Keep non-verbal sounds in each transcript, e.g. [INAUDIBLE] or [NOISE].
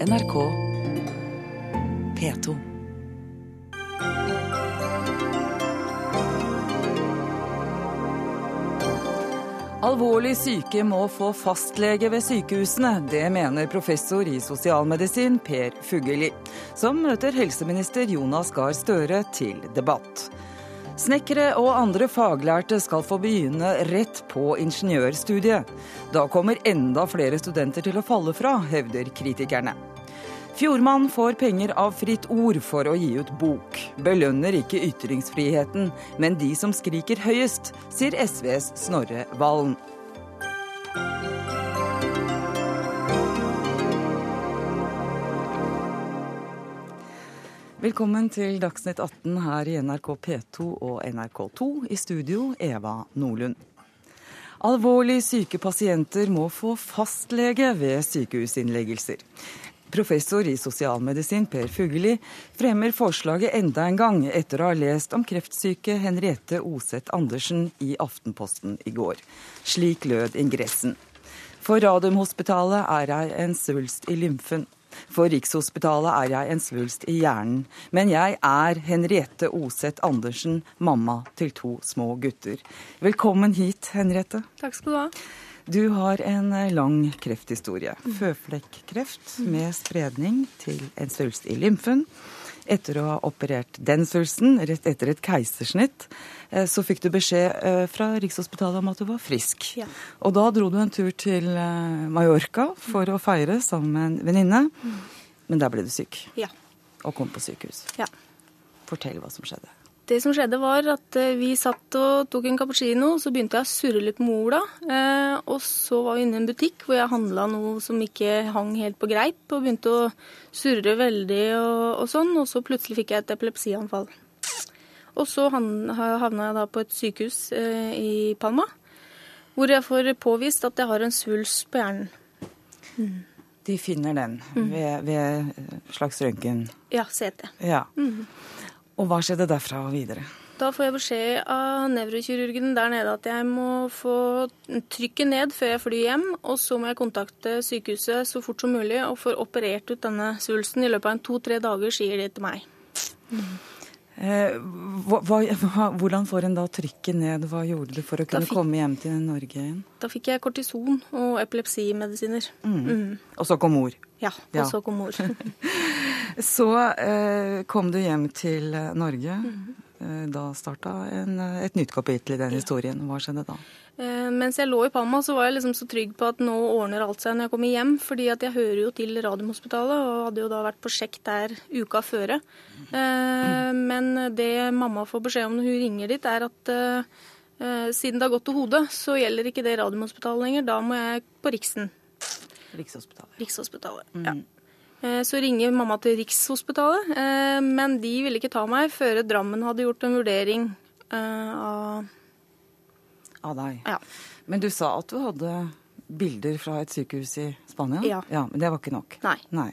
NRK P2. Alvorlig syke må få fastlege ved sykehusene. Det mener professor i sosialmedisin Per Fugelli, som møter helseminister Jonas Gahr Støre til debatt. Snekkere og andre faglærte skal få begynne rett på ingeniørstudiet. Da kommer enda flere studenter til å falle fra, hevder kritikerne. Fjordmann får penger av Fritt Ord for å gi ut bok. Belønner ikke ytringsfriheten, men de som skriker høyest, sier SVs Snorre Valen. Velkommen til Dagsnytt 18 her i NRK P2 og NRK2. I studio Eva Nordlund. Alvorlig syke pasienter må få fastlege ved sykehusinnleggelser. Professor i sosialmedisin Per Fugelli fremmer forslaget enda en gang etter å ha lest om kreftsyke Henriette Oseth Andersen i Aftenposten i går. Slik lød ingressen. For Radiumhospitalet er ei en svulst i lymfen. For Rikshospitalet er jeg en svulst i hjernen. Men jeg er Henriette Oseth Andersen, mamma til to små gutter. Velkommen hit, Henriette. Takk skal du ha. Du har en eh, lang krefthistorie. Føflekkreft med spredning til en svulst i lymfen. Etter å ha operert den svulsten, rett etter et keisersnitt, eh, så fikk du beskjed eh, fra Rikshospitalet om at du var frisk. Ja. Og da dro du en tur til Mallorca for å feire sammen med en venninne. Men der ble du syk Ja. og kom på sykehus. ja. Fortell hva som skjedde. Det som skjedde, var at eh, vi satt og tok en cappuccino. Så begynte jeg å surre litt med Ola. Eh, og så var vi inne i en butikk hvor jeg handla noe som ikke hang helt på greip. Og begynte å surre veldig og, og sånn. Og så plutselig fikk jeg et epilepsianfall. Og så havna jeg da på et sykehus eh, i Palma. Hvor jeg får påvist at jeg har en svulst på hjernen. De finner den ved, ved slags røntgen. Ja, CT. Ja. Og hva skjedde derfra og videre? Da får jeg beskjed av nevrokirurgen der nede at jeg må få trykket ned før jeg flyr hjem, og så må jeg kontakte sykehuset så fort som mulig og få operert ut denne svulsten i løpet av en to-tre dager, sier de til meg. Eh, hva, hva, hva- hvordan får en da trykket ned? Hva gjorde du for å kunne fikk- komme hjem til Norge igjen? Da fikk jeg kortison og epilepsimedisiner. Mm. Og så kom mor. Ja, og Ja. så kom mor. [LAUGHS] Så eh, kom du hjem til eh, Norge. Mhm. Eh, Da starta en, eh, et nytt kapittel i den historien. Hva skjedde da? Eh, Mens jeg lå i Palma, så var jeg liksom så trygg på at nå ordner alt seg når jeg kommer hjem. fordi at jeg hører jo til Radiumhospitalet, og hadde jo da vært på sjekk der uka føre. Eh, Men det mamma får beskjed om når hun ringer dit, er at eh, siden det har gått til hodet, så gjelder ikke det Radiumhospitalet lenger. Da må jeg på Riksen. Rikshospitalet. Rikshospitalet. Ja. Eh, Så ringer mamma til Rikshospitalet, men de ville ikke ta meg før Drammen hadde gjort en vurdering av Av deg. Ja. Men du sa at du hadde bilder fra et sykehus i Spania? Ja. ja Men det var ikke nok? Nei. Nei.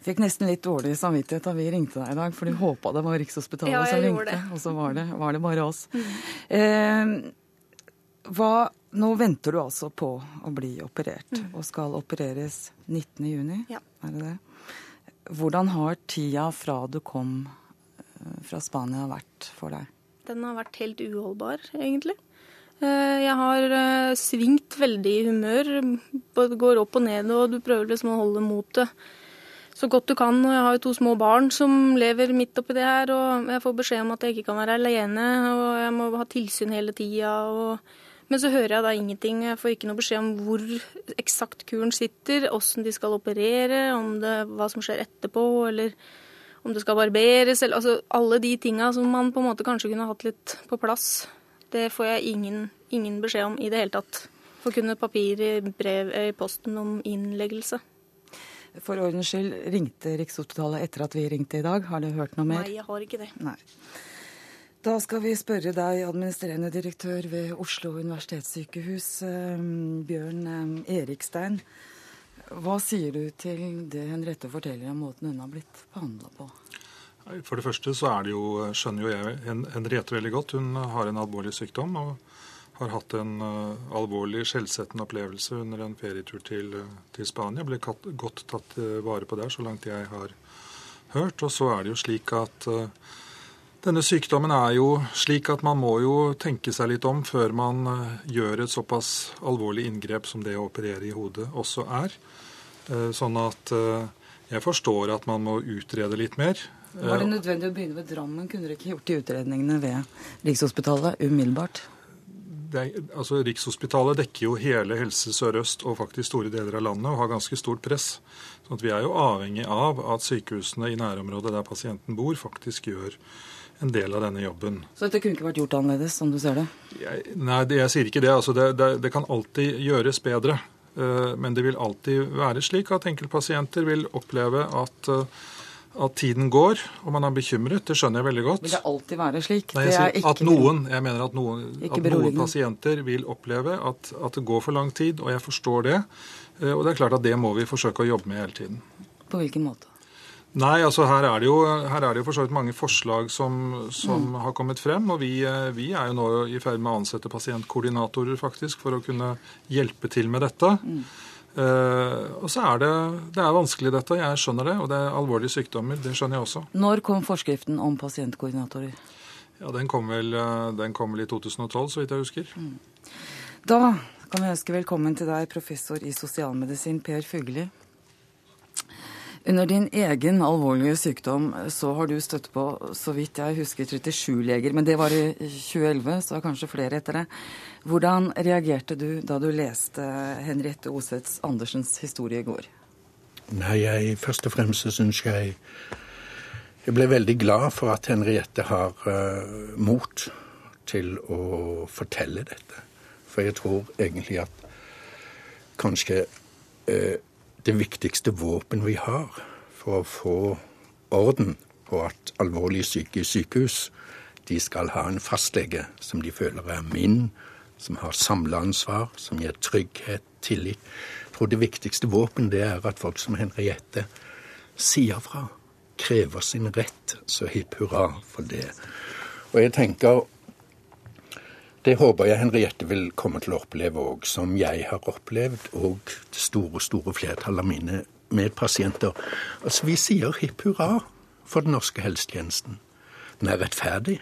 Fikk nesten litt dårlig samvittighet da vi ringte deg i dag, for du håpa det var Rikshospitalet Ja, som ringte, og så var det, var det bare oss. Eh, hva, nå venter du altså på å bli operert, og skal opereres 19. juni, Ja. er det det? Hvordan har tida fra du kom eh, fra Spania vært for deg? Den har vært helt uholdbar, egentlig. Eh, Jeg har eh, svingt veldig i humør. Både går opp og ned, og du prøver liksom å holde motet så godt du kan. Og jeg har jo to små barn som lever midt oppi det her, og jeg får beskjed om at jeg ikke kan være alene, og jeg må ha tilsyn hele tida. Og... Men så hører jeg da ingenting. Jeg får ikke noe beskjed om hvor eksakt kuren sitter, åssen de skal operere, om det, hva som skjer etterpå, eller om det skal barberes, eller altså alle de tinga som man på en måte kanskje kunne hatt litt på plass. Det får jeg ingen, ingen beskjed om i det hele tatt. For kun et papir i brev i posten om innleggelse. For ordens skyld, ringte Rikshospitalet etter at vi ringte i dag? Har du hørt noe mer? Nei, jeg har ikke det. Nei. Da skal vi spørre deg, administrerende direktør ved Oslo universitetssykehus, eh, Bjørn eh, Erikstein. Hva sier du til det Henriette forteller om måten hun har blitt behandla på? For det første så er det jo, skjønner jo jeg Hen- Henriette veldig godt. Hun har en alvorlig sykdom og har hatt en uh, alvorlig skjellsettende opplevelse under en ferietur til, til Spania. Ble katt, godt tatt uh, vare på der, så langt jeg har hørt. Og så er det jo slik at uh, denne sykdommen er jo slik at man må jo tenke seg litt om før man gjør et såpass alvorlig inngrep som det å operere i hodet også er. Sånn at jeg forstår at man må utrede litt mer. Var det nødvendig å begynne ved Drammen? Kunne dere ikke gjort de utredningene ved Rikshospitalet umiddelbart? det, altså Rikshospitalet dekker jo hele Helse Sør-Øst og faktisk store deler av landet og har ganske stort press. Så at Vi er jo avhengig av at sykehusene i nærområdet der pasienten bor, faktisk gjør en del av denne jobben. Så dette kunne ikke vært gjort annerledes, som du ser det? Jeg, nei, det, jeg sier ikke det. Altså, det, det, det kan alltid gjøres bedre. Uh, men det vil alltid være slik at enkeltpasienter vil oppleve at uh, at tiden går, og man er bekymret. Det skjønner jeg veldig godt. Vil det alltid være slik? Nei, jeg at noen, jeg mener at noen, at noen pasienter vil oppleve at, at, det går for lang tid, og jeg forstår det. Eh, og det er klart at det må vi forsøke å jobbe med hele tiden. På hvilken måte? Nei, altså her er det jo, her er det jo for så vidt mange forslag som, som mm. har kommet frem. Og vi, eh, vi, er jo nå i ferd med å ansette pasientkoordinatorer faktisk for å kunne hjelpe til med dette. Mm. Uh, og så er det, det er vanskelig dette, jeg skjønner det. Og det er alvorlige sykdommer, det skjønner jeg også. Når kom forskriften om pasientkoordinatorer? Ja, Den kom vel, eh, den kom vel i 2012, så vidt jeg husker. Mm. Da kan vi ønske velkommen til deg, professor i sosialmedisin Per Fugelli. Under din egen alvorlige sykdom så har du støtt på, så vidt jeg husker, 37 leger. Men det var i 2011, så er kanskje flere etter det. Hvordan reagerte du da du leste Henriette Osets Andersens historie i går? Nei, jeg, Først og fremst så syns jeg Jeg ble veldig glad for at Henriette har uh, mot til å fortelle dette. For jeg tror egentlig at kanskje uh, det viktigste våpen vi har for å få orden på at alvorlig syke i sykehus, de skal ha en fastlege som de føler er min, som har samleansvar, som gir trygghet, tillit. Jeg tror det viktigste våpen det er at folk som Henriette sier fra, krever sin rett. Så hipp hurra for det. Og jeg tenker det håper jeg Henriette vil komme til å oppleve òg, som jeg har opplevd, og det store, store flertallet av mine medpasienter. Altså, vi sier hipp hurra for den norske helsetjenesten. Den er rettferdig.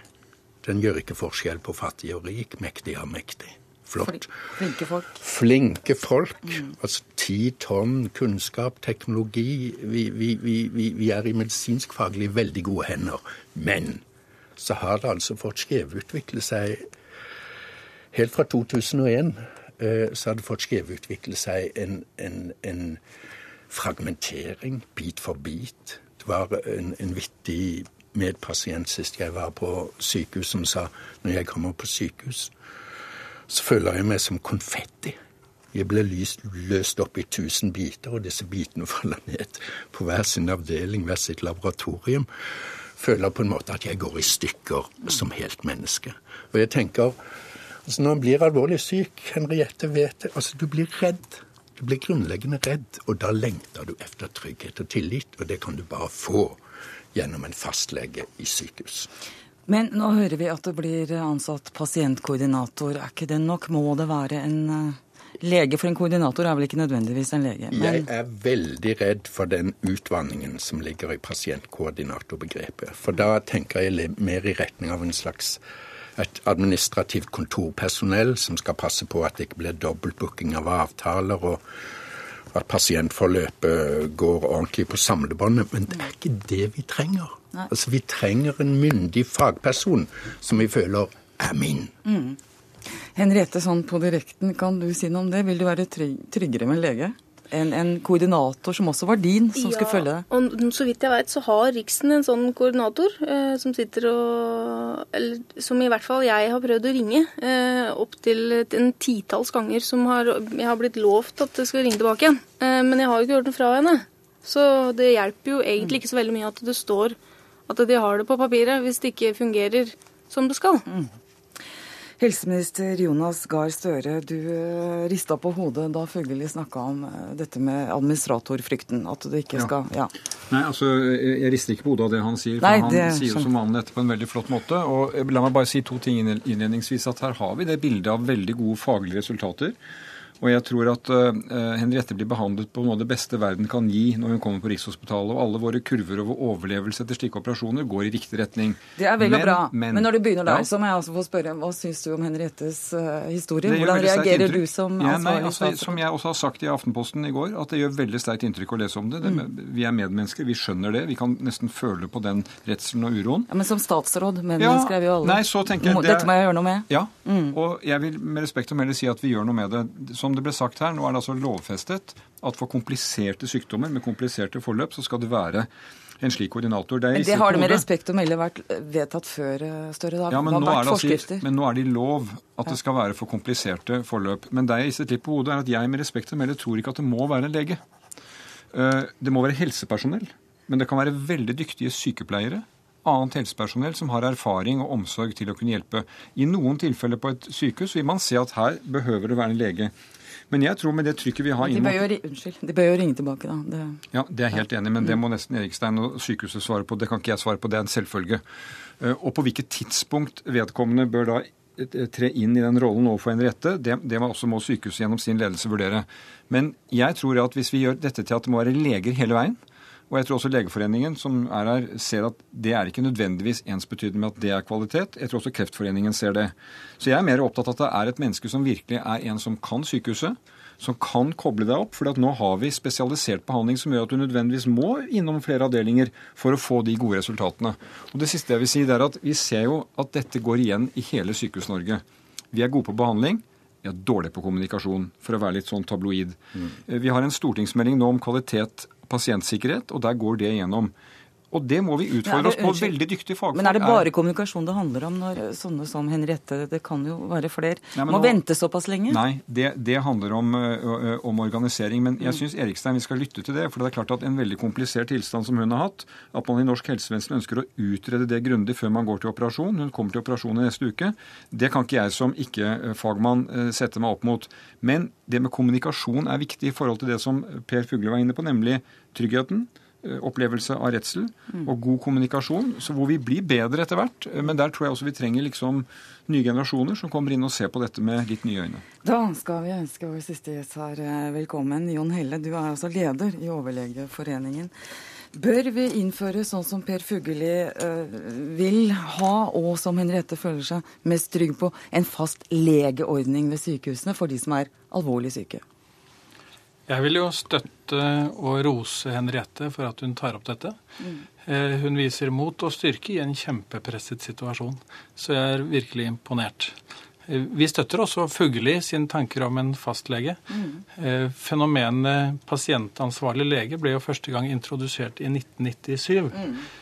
Den gjør ikke forskjell på fattig og rik, mektig og mektig. Flott. Flinke folk. Flinke folk. Mm. Altså ti tonn kunnskap, teknologi. Vi, vi, vi, vi er i medisinskfaglig veldig gode hender. Men så har det altså fått skjevutvikle seg Helt fra 2001 eh, så hadde fått skjevutvikle seg en, en, en, fragmentering, bit for bit. Det var en, en vittig medpasient sist jeg var på sykehus, som sa når jeg kommer på sykehus, så føler jeg meg som konfetti. Jeg ble lyst, løst opp i tusen biter, og disse bitene [LAUGHS] faller ned på hver sin avdeling, hver sitt laboratorium. Føler på en måte at jeg går i stykker som helt menneske. Og jeg tenker Altså Når en blir alvorlig syk, Henriette vet det, altså du blir redd. Du blir grunnleggende redd, og da lengter du etter trygghet og tillit. Og det kan du bare få gjennom en fastlege i sykehus. Men nå hører vi at det blir ansatt pasientkoordinator. Er ikke det nok? Må det være en eh, lege? For en koordinator er vel ikke nødvendigvis en lege? Men... Jeg er veldig redd for den utvanningen som ligger i pasientkoordinatorbegrepet. For da tenker jeg mer i retning av en slags et administrativt kontorpersonell som skal passe på at det ikke blir dobbeltbooking av avtaler, og at pasientforløpet går ordentlig på samlebåndet. Men det er ikke det vi trenger. Altså, Vi trenger en myndig fagperson som vi føler er min. Mm. Henriette, sånn på direkten, kan du si noe om det? Vil du være tryggere med lege? En, en, koordinator som også var din, som ja, skulle følge det? og Så vidt jeg vet, så har Riksen en sånn koordinator eh, som sitter og Eller som i hvert fall jeg har prøvd å ringe eh, opptil en titalls ganger som har, jeg har blitt lovt at det skal ringe tilbake igjen. Eh, men jeg har jo ikke hørt noe fra henne. Så det hjelper jo egentlig ikke så veldig mye at det står at de har det på papiret, hvis det ikke fungerer som det skal. Mm. Helseminister Jonas Gahr Støre, du eh, rista på hodet da Fugelli snakka om eh, dette med administratorfrykten. At det ikke skal ja. Nei, altså, Jeg rister ikke på hodet av det han sier, for Nei, han det sier jo som vanlig dette på en veldig flott måte. og La meg bare si to ting innledningsvis. at Her har vi det bildet av veldig gode faglige resultater. Og jeg tror at uh, Henriette blir behandlet på noe av det beste verden kan gi når hun kommer på Rikshospitalet. Og alle våre kurver over overlevelse etter slike operasjoner går i riktig retning. Det er vel og Men- bra. men- Men, når du begynner der, Ja. så må jeg også få spørre, hva syns du om Henriettes eh, historie? Hvordan reagerer du som ja, nei, ansvarlig altså? Som jeg også har sagt i Aftenposten i går, at det gjør veldig sterkt inntrykk å lese om det. det Mm. Vi er medmennesker, vi skjønner det. Vi kan nesten føle på den redselen og uroen. Ja, men som statsråd, men Ja, skrev jo alle. nei, så tenker jeg det Dette må jeg gjøre noe med. Ja, og jeg vil med respekt å melde si at vi gjør noe med det. Som det ble sagt her, nå er det altså lovfestet at for kompliserte sykdommer med kompliserte forløp, så skal det være en slik koordinator. Det, Men det har det med respekt å melde vært vedtatt før, eh, Støre. Da. Ja, men nå, er det altså, men nå er det i lov at det skal være for kompliserte forløp. Men det jeg ristet litt på hodet, er at jeg med respekt å melde tror ikke at det må være en lege. Eh, Det må være helsepersonell, men det kan være veldig dyktige sykepleiere. Annet helsepersonell som har erfaring og omsorg til å kunne hjelpe. I noen tilfeller på et sykehus vil man se at her behøver det være en lege. Men jeg tror med det trykket vi har inn mot unnskyld, de bør jo ringe tilbake, da. Det, ja, Det er jeg helt enig men det må nesten Erikstein og sykehuset svare på. Det kan ikke jeg svare på, det er en selvfølge. Eh, Og på hvilket tidspunkt vedkommende bør da eh, tre inn i den rollen overfor Henriette, det, det må også må sykehuset gjennom sin ledelse vurdere. Men jeg tror at hvis vi gjør dette til at det må være leger hele veien, og jeg tror også Legeforeningen som er her, ser at det er ikke nødvendigvis ensbetydende med at det er kvalitet. Jeg tror også Kreftforeningen ser det. Så jeg er mer opptatt av at det er et menneske som virkelig er en som kan sykehuset, som kan koble deg opp. For nå har vi spesialisert behandling som gjør at du nødvendigvis må innom flere avdelinger for å få de gode resultatene. Og Det siste jeg vil si, er at vi ser jo at dette går igjen i hele Sykehus-Norge. Vi er gode på behandling. Vi er dårlige på kommunikasjon, for å være litt sånn tabloid. Mm. Vi har en stortingsmelding nå om kvalitet pasientsikkerhet, og der går det igjennom. Og det må vi er utfordre oss på. Veldig dyktige fagfolk. men er det bare kommunikasjon det handler om når sånne som Henriette Det kan jo være flere. Nei, Må nå- vente såpass lenge? Nei, det, det handler om, ø, ø, om organisering. Men jeg syns Erikstein vi skal lytte til det. For det er klart at en veldig komplisert tilstand som hun har hatt, at man i norsk helsevesen ønsker å utrede det grundig før man går til operasjon. Hun kommer til operasjon i neste uke. Det kan ikke jeg som ikke-fagmann sette meg opp mot. Men det med kommunikasjon er viktig i forhold til det som Per Fugle var inne på, nemlig tryggheten. Ø, Opplevelse av redsel og god kommunikasjon, så hvor vi blir bedre etter hvert. Men der tror jeg også vi trenger liksom nye generasjoner som kommer inn og ser på dette med litt nye øyne. Da skal vi ønske vår siste gjest her eh, velkommen. Jon Helle, du er altså leder i Overlegeforeningen. Bør vi innføre sånn som Per Fugelli øh, vil ha, og som Henriette føler seg mest trygg på, en fast legeordning ved sykehusene for de som er alvorlig syke? Jeg vil jo støtte og rose Henriette for at hun tar opp dette. Mm. Hun viser mot og styrke i en kjempepresset situasjon, så jeg er virkelig imponert. Eh, Vi støtter også Fugli sine tanker om en fastlege. Mm. Fenomenet pasientansvarlig lege ble jo første gang introdusert i 1997.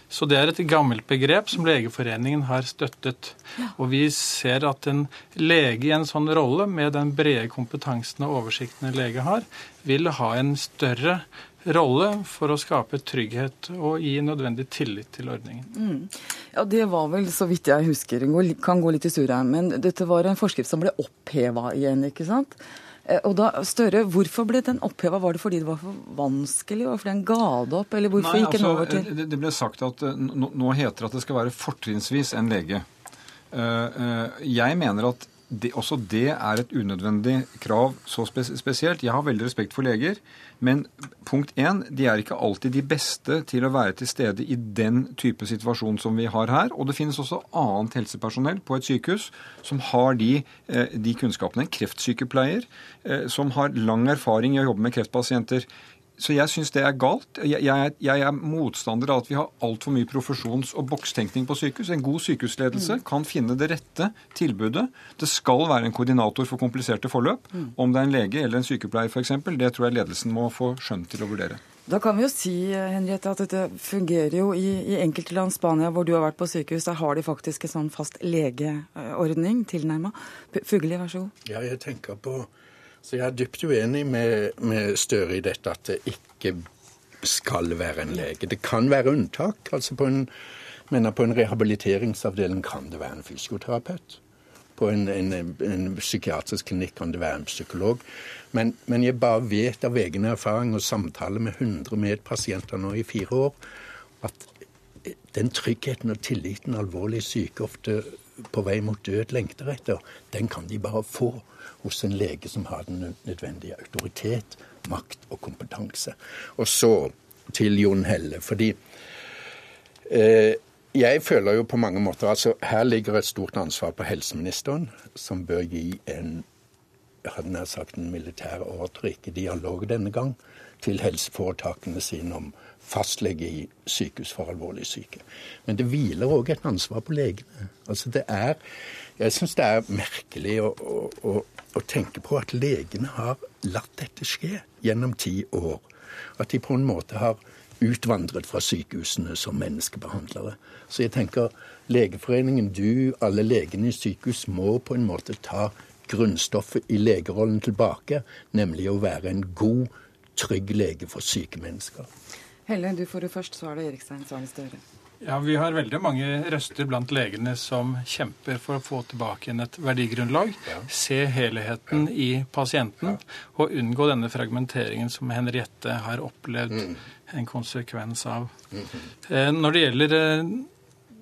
Så det er et gammelt begrep som Legeforeningen har støttet. Og vi ser at en lege i en sånn rolle, med den brede kompetansen og oversikten en lege har, vil ha en større rolle for å skape trygghet og gi nødvendig tillit til ordningen. Ja, Det var vel, så vidt jeg husker, kan gå litt i surr her, men dette var en forskrift som ble oppheva igjen, ikke sant? Eh, Og da, Støre, hvorfor ble den oppheva? Var det fordi det var for vanskelig? Var det fordi den ga det opp? Eller hvorfor Nei, gikk den altså, over til det, det ble sagt at eh, nå, nå heter det at det skal være fortrinnsvis en lege. Eh, eh, jeg mener at det, også det er et unødvendig krav så spesielt. Jeg har veldig respekt for leger, men punkt én, de er ikke alltid de beste til å være til stede i den type situasjon som vi har her. Og det finnes også annet helsepersonell på et sykehus som har de, eh, de kunnskapene. En kreftsykepleier eh, som har lang erfaring i å jobbe med kreftpasienter. Så jeg syns det er galt. Jeg, jeg, er- jeg er motstander av at vi har altfor mye profesjons- og bokstenkning på sykehus. En god sykehusledelse kan finne det rette tilbudet. Det skal være en koordinator for kompliserte forløp. Om det er en lege eller en sykepleier f.eks., det tror jeg ledelsen må få skjønn til å vurdere. Da kan vi jo si eh, Henriette, at dette fungerer jo i, i enkelte land. Spania, hvor du har vært på sykehus, der har de faktisk en sånn fast legeordning tilnærma. Fugelli, vær så god. Ja, jeg tenker på Så jeg er dypt uenig med, med Støre i dette at det ikke skal være en lege. Det kan være unntak. altså på en, mener på en rehabiliteringsavdeling kan det være en fysioterapeut. På en, en, en psykiatrisk klinikk kan det være en psykolog. Men, men, jeg bare vet av egen erfaring og samtale med 100 medpasienter nå i fire år, at den tryggheten og tilliten alvorlig syke ofte på vei mot død lengter etter, den kan de bare få hos en lege som har den nødvendige autoritet, makt og kompetanse. Og så til Jon Helle, fordi eh, jeg føler jo på mange måter altså Her ligger et stort ansvar på helseministeren, som bør gi en hadde nær sagt en militær ordre, ikke dialog denne gang, til helseforetakene sine om fastlege i sykehus for alvorlig syke. Men det hviler òg et ansvar på legene. Altså det er, jeg syns det er merkelig å, å, å, tenke på at legene har latt dette skje gjennom ti år. At de på en måte har utvandret fra sykehusene som menneskebehandlere. Så jeg tenker Legeforeningen, du, alle legene i sykehus må på en måte ta grunnstoffet i legerollen tilbake, nemlig å være en god, trygg lege for syke mennesker. Helle, du får det først, er det Erikstein Svane Støre. Ja, Vi har veldig mange røster blant legene som kjemper for å få tilbake igjen et verdigrunnlag. Ja. Se helheten i pasienten ja. og unngå denne fragmenteringen som Henriette har opplevd mm. en konsekvens av. Mm -hmm. Når det gjelder eh,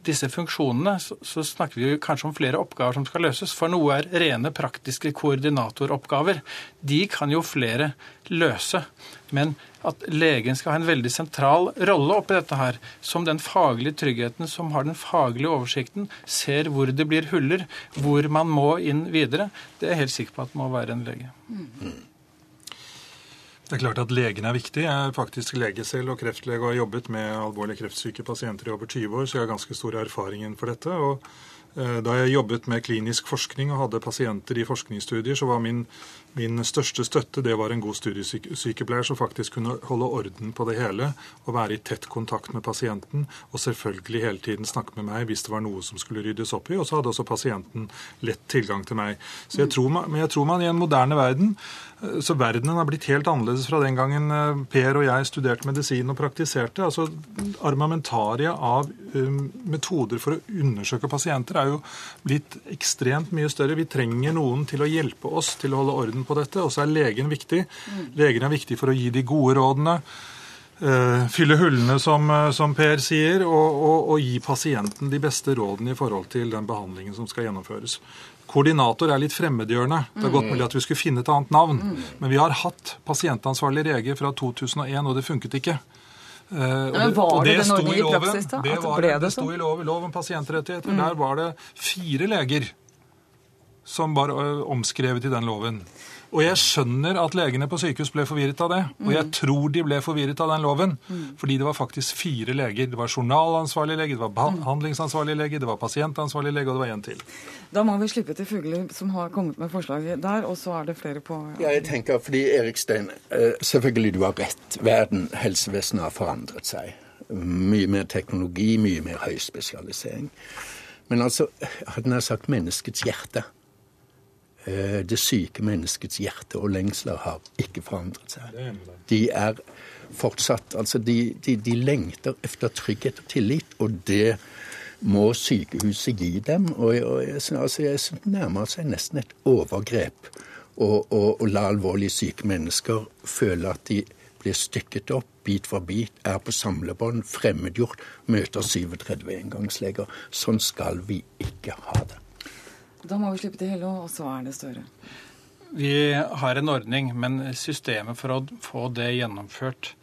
disse funksjonene, så, så, snakker vi kanskje om flere oppgaver som skal løses. For noe er rene praktiske koordinatoroppgaver. De kan jo flere løse. Men at legen skal ha en veldig sentral rolle oppi dette her, som den faglige tryggheten, som har den faglige oversikten, ser hvor det blir huller, hvor man må inn videre, det er jeg helt sikker på at det må være en lege. Det er klart at legen er viktig. Jeg er faktisk lege selv og kreftlege og har jobbet med alvorlig kreftsyke pasienter i over 20 år, så jeg har ganske stor erfaring innenfor dette. og eh, da jeg jobbet med klinisk forskning og hadde pasienter i forskningsstudier, så var min Min største støtte det var en god studiesykepleier som faktisk kunne holde orden på det hele og være i tett kontakt med pasienten og selvfølgelig hele tiden snakke med meg hvis det var noe som skulle ryddes opp i. Og så hadde også pasienten lett tilgang til meg. Så jeg tror man, men jeg tror man i en moderne verden eh, så verdenen har blitt helt annerledes fra den gangen eh, Per og jeg studerte medisin og praktiserte. Altså Armamentariet av um, metoder for å undersøke pasienter er jo blitt ekstremt mye større. Vi trenger noen til å hjelpe oss til å holde orden på dette. Og så er legen viktig. Legen er viktig for å gi de gode rådene. Uh, fylle hullene, som, eh, som Per sier, og, og, og, gi pasienten de beste rådene i forhold til den behandlingen som skal gjennomføres. Koordinator er litt fremmedgjørende. Det er godt mulig at vi skulle finne et annet navn. Men vi har hatt pasientansvarlig lege fra 2001, og det funket ikke. Uh, Men Var det, det, det ordningen i praksis, da? Det, var, det, det sto i lov, lov om pasientrettigheter. Mm. Der var det fire leger som var omskrevet i den loven. Og jeg skjønner at legene på sykehus ble forvirret av det. Og jeg tror de ble forvirret av den loven. Fordi det var faktisk fire leger. Det var journalansvarlig lege, det var behandlingsansvarlig lege, det var pasientansvarlig lege, og det var én til. Da må vi slippe til Fugli, som har kommet med forslaget der, og så er det flere på Ja, jeg tenker fordi Erik Stein, eh, selvfølgelig du har rett. Verden, helsevesenet har forandret seg. Mye mer teknologi, mye mer høyspesialisering. Men altså, hadde nær sagt menneskets hjerte det syke menneskets hjerte og lengsler har ikke forandret seg. De er fortsatt Altså, de, de, de lengter etter trygghet og tillit, og det må sykehuset gi dem. Og, og jeg, altså, jeg det nærmer seg nesten et overgrep å la alvorlig syke mennesker føle at de blir stykket opp bit for bit, er på samlebånd, fremmedgjort, møter 37 engangsleger. Sånn skal vi ikke ha det. Da må vi slippe til Hello, og så er det Støre. Vi har en ordning, men systemet for å få det gjennomført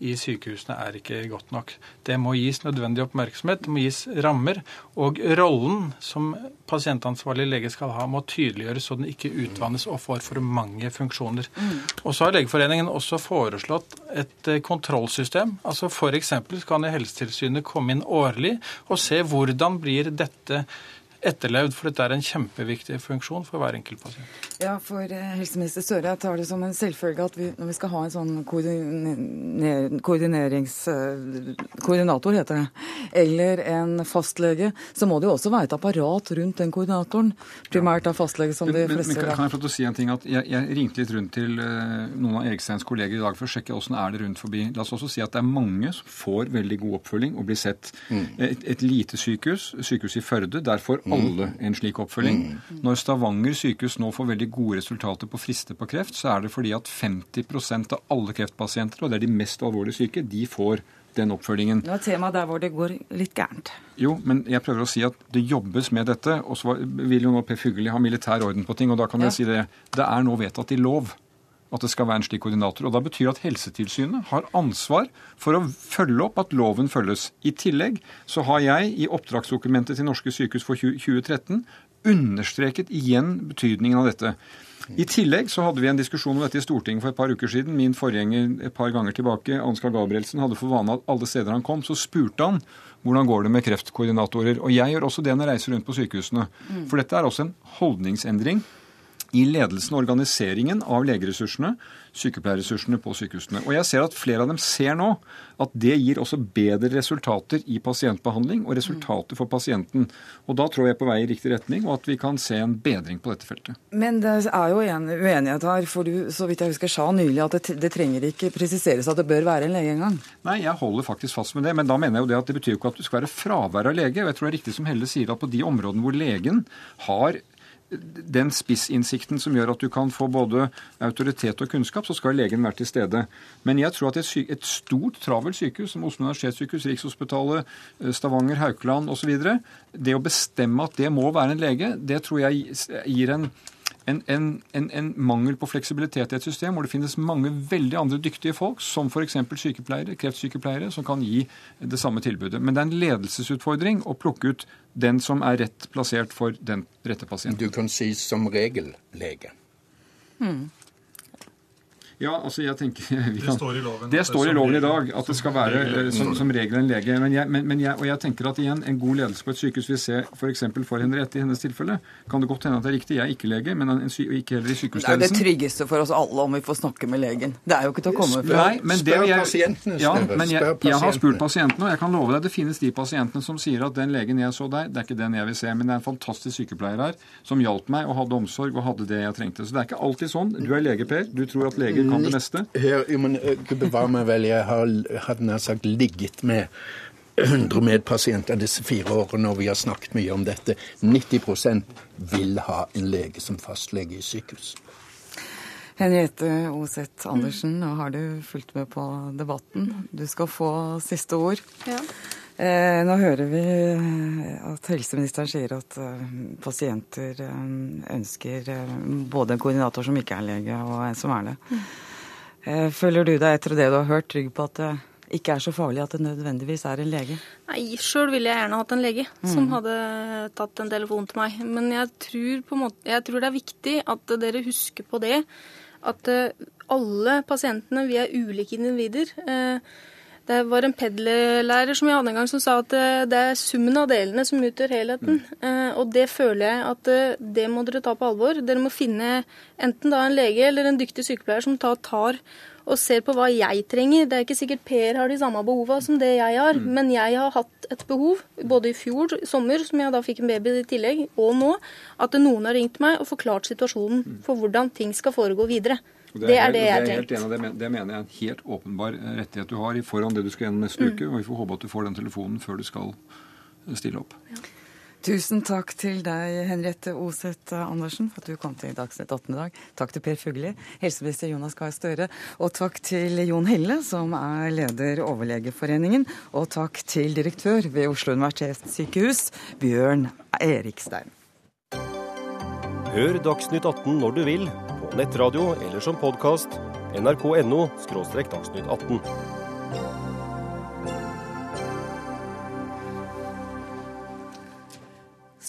i sykehusene er ikke godt nok. Det må gis nødvendig oppmerksomhet, det må gis rammer. Og rollen som pasientansvarlig lege skal ha, må tydeliggjøres så den ikke utvannes og får for mange funksjoner. Mm. Og så har Legeforeningen også foreslått et eh, kontrollsystem. Altså F.eks. kan Helsetilsynet komme inn årlig og se hvordan blir dette etterlevd, for dette er en kjempeviktig funksjon for hver enkelt pasient. Ja, for eh, helseminister Støre tar det som en selvfølge at vi, når vi skal ha en sånn koordinerings... Eh, koordinator, heter det, eller en fastlege, så må det jo også være et apparat rundt den koordinatoren. Primært av fastlege, som de fleste men, men, Kan jeg få til å si en ting? at Jeg, jeg ringte litt rundt til uh, noen av Eriksteins kolleger i dag for å sjekke åssen er det rundt forbi. La oss også si at det er mange som får veldig god oppfølging og blir sett. Mm. Et, et, lite sykehus, sykehuset i Førde, der får. Alle en slik oppfølging. Mm. Når Stavanger sykehus nå får veldig gode resultater på frister på kreft, så er det fordi at 50% av alle kreftpasienter, og det er de mest alvorlig syke, de får den oppfølgingen. Det var temaet der hvor det går litt gærent. Jo, men jeg prøver å si at det jobbes med dette. Og så vil jo nå Per Fugelli ha militær orden på ting, og da kan ja. jeg si det. Det er nå vedtatt i lov at det skal være en slik koordinator. og Da betyr det at Helsetilsynet har ansvar for å følge opp at loven følges. I tillegg så har jeg i oppdragsdokumentet til norske sykehus for 2013 understreket igjen betydningen av dette. I tillegg så hadde vi en diskusjon om dette i Stortinget for et par uker siden. Min forgjenger et par ganger tilbake, Ansgar Gabrielsen, hadde for vane at alle steder han kom, så spurte han hvordan går det med kreftkoordinatorer. Og jeg gjør også det når jeg reiser rundt på sykehusene. For dette er også en holdningsendring i ledelsen og organiseringen av legeressursene, sykepleierressursene på sykehusene. Og jeg ser at flere av dem ser nå at det gir også bedre resultater i pasientbehandling og resultater for pasienten. Og da tror jeg på vei i riktig retning, og at vi kan se en bedring på dette feltet. Men det er jo en uenighet her, for du så vidt jeg husker sa nylig at det, det trenger ikke presiseres at det bør være en lege engang. Nei, jeg holder faktisk fast med det, men da mener jeg jo det at det betyr jo ikke at du skal være fravær av lege. Og jeg tror det er riktig som Helle sier, at på de områdene hvor legen har den spissinnsikten som gjør at du kan få både autoritet og kunnskap, så skal legen være til stede. Men jeg tror at et, et stort, travelt sykehus som Oslo universitetssykehus, Rikshospitalet, eh, Stavanger, Haukeland osv., det å bestemme at det må være en lege, det tror jeg gir en en, en, en, en, mangel på fleksibilitet i et system hvor det finnes mange veldig andre dyktige folk, som f.eks. sykepleiere, kreftsykepleiere, som kan gi det samme tilbudet. Men det er en ledelsesutfordring å plukke ut den som er rett plassert for den rette pasienten. Du kan si som regel lege. Hmm. Ja, altså jeg tenker [LAUGHS] kan, Det står i loven. Det står i loven i dag at det skal være eh, som, som regel en lege. Men jeg, men, men jeg, og jeg tenker at igjen, en god ledelse på et sykehus vil se f.eks. For, for Henriette i hennes tilfelle. Kan det godt hende at det er riktig. Jeg er ikke lege, men en, ikke heller i sykehusledelsen. Det er det tryggeste for oss alle om vi får snakke med legen. Det er jo ikke til å komme fra. Nei, men det, jeg, pasientene. Ja, men jeg, jeg, har spurt pasientene, og jeg kan love deg det finnes de pasientene som sier at den legen jeg så der, det er ikke den jeg vil se. Men det er en fantastisk sykepleier her som hjalp meg og hadde omsorg og hadde det jeg trengte. Så det er ikke alltid sånn. Du er lege, Per. Du tror at leger kan det meste her, jo, men eh, bevare meg vel, jeg har hadde nær sagt ligget med 100 medpasienter disse fire årene, og vi har snakket mye om dette. 90% vil ha en lege som fastlege i sykehus. Henriette Oseth Andersen, nå har du fulgt med på debatten. Du skal få siste ord. Ja. Eh, nå hører vi at helseministeren sier at eh, pasienter eh, ønsker eh, både en koordinator som ikke er lege, og en som er det. Eh, føler du deg etter det du har hørt, trygg på at det ikke er så farlig at det nødvendigvis er en lege? Nei, sjøl ville jeg gjerne hatt en lege mm. som hadde tatt en telefon til meg. Men jeg tror, måte, jeg tror, det er viktig at dere husker på det. At eh, alle pasientene, vi er ulike individer. Eh, det var en PEDLE-lærer som jeg hadde en gang som sa at eh, det er summen av delene som utgjør helheten. Mm. Eh, og det føler jeg at eh, det må dere ta på alvor. Dere må finne enten da en lege eller en dyktig sykepleier som tar, tar og ser på hva jeg trenger. Det er ikke sikkert Per har de samme behova som det jeg har, mm. men jeg har hatt et behov, både i fjor sommer, som jeg da fikk en baby i tillegg, og nå, at noen har ringt meg og forklart situasjonen mm. for hvordan ting skal foregå videre. Det er det, er det jeg har tenkt. Det, det, mener jeg er en helt åpenbar eh, rettighet du har i foran det du skal gjennom neste mm. uke. Og vi får håpe at du får den telefonen før du skal eh, stille opp. Ja. Tusen takk til deg, Henriette Oseth Andersen, for at du kom til Dagsnytt 8. i dag. Takk til Per Fugli, helseminister Jonas Gahr Støre. Og takk til Jon Helle, som er leder Overlegeforeningen. Og takk til direktør ved Oslo universitetssykehus, Bjørn Erikstein. Hør Dagsnytt 18 når du vil nettradio eller som podkast. nrk.no – dagsnytt 18.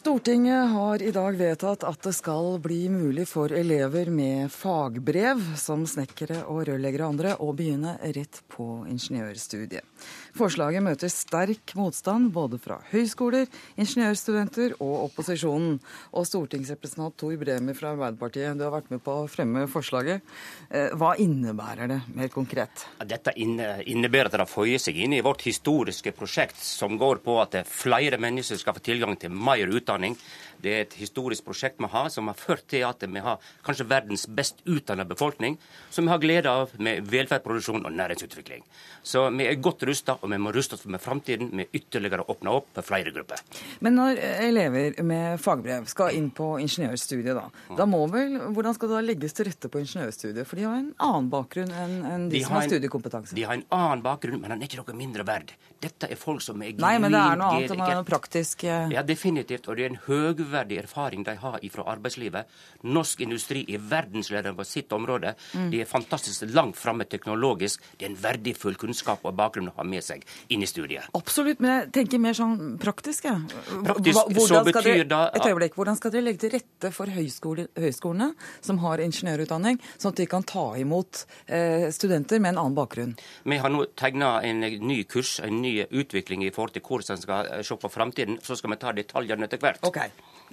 Stortinget har i dag vedtatt at det skal bli mulig for elever med fagbrev, som snekkere og rørleggere og andre, å begynne rett på ingeniørstudiet. Forslaget møter sterk motstand både fra høyskoler, ingeniørstudenter og opposisjonen. Og stortingsrepresentant Tor Bremer fra Arbeiderpartiet, du har vært med på å fremme forslaget. Eh, hva innebærer det mer konkret? Dette innebærer at det føyer seg inn i vårt historiske prosjekt som går på at flere mennesker skal få tilgang til mer utdanning utdanning. Det er et historisk prosjekt vi har, som har ført til at vi har kanskje verdens best utdanna befolkning, som vi har glede av med velferdsproduksjon og næringsutvikling. Så vi er godt rusta, og vi må ruste oss med framtiden med ytterligere å åpne opp for flere grupper. Men når elever med fagbrev skal inn på ingeniørstudiet, da, da må vel, hvordan skal det da legges til rette på ingeniørstudiet? For de har en annen bakgrunn enn, en de, de som har studiekompetanse. De har en annen bakgrunn, men den er ikke noe mindre verd. Dette er folk som er genuint Nei, men det er noe annet enn praktisk Ja, definitivt. Og det er en høgverdig erfaring de har fra arbeidslivet. Norsk industri er verdensledende på sitt område. Mm. De er fantastisk langt framme teknologisk. Det er en verdifull kunnskap og bakgrunn å ha med seg inn i studiet. Absolutt, men jeg tenker mer sånn praktisk. Ja. Praktisk, så betyr det Et øyeblikk. Hvordan skal dere legge til rette for høyskole, høyskolene som har ingeniørutdanning, sånn at de kan ta imot eh, studenter med en annen bakgrunn? Vi har nå tegna en ny kurs, en ny utvikling i forhold til hvordan en skal se på framtiden. Så skal vi ta detaljene etter hvert. Ok,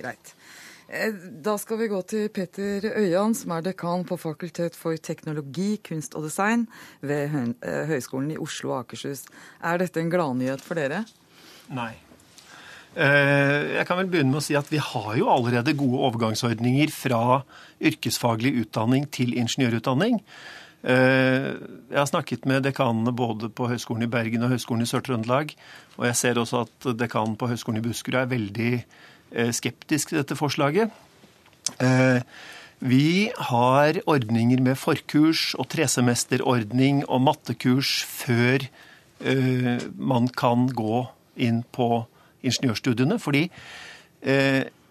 greit. Eh, da skal vi gå til Petter Øyan, som er dekan på Fakultet for teknologi, kunst og design ved eh, Høgskolen i Oslo og Akershus. Er dette en gladnyhet for dere? Nei. Eh, jeg kan vel begynne med å si at Vi har jo allerede gode overgangsordninger fra yrkesfaglig utdanning til ingeniørutdanning. Jeg har snakket med dekanene både på Høgskolen i Bergen og Høgskolen i Sør-Trøndelag. Og jeg ser også at dekanen på Høgskolen i Buskerud er veldig skeptisk til dette forslaget. Eh, vi har ordninger med forkurs og tresemesterordning og mattekurs før eh, man kan gå inn på ingeniørstudiene. Fordi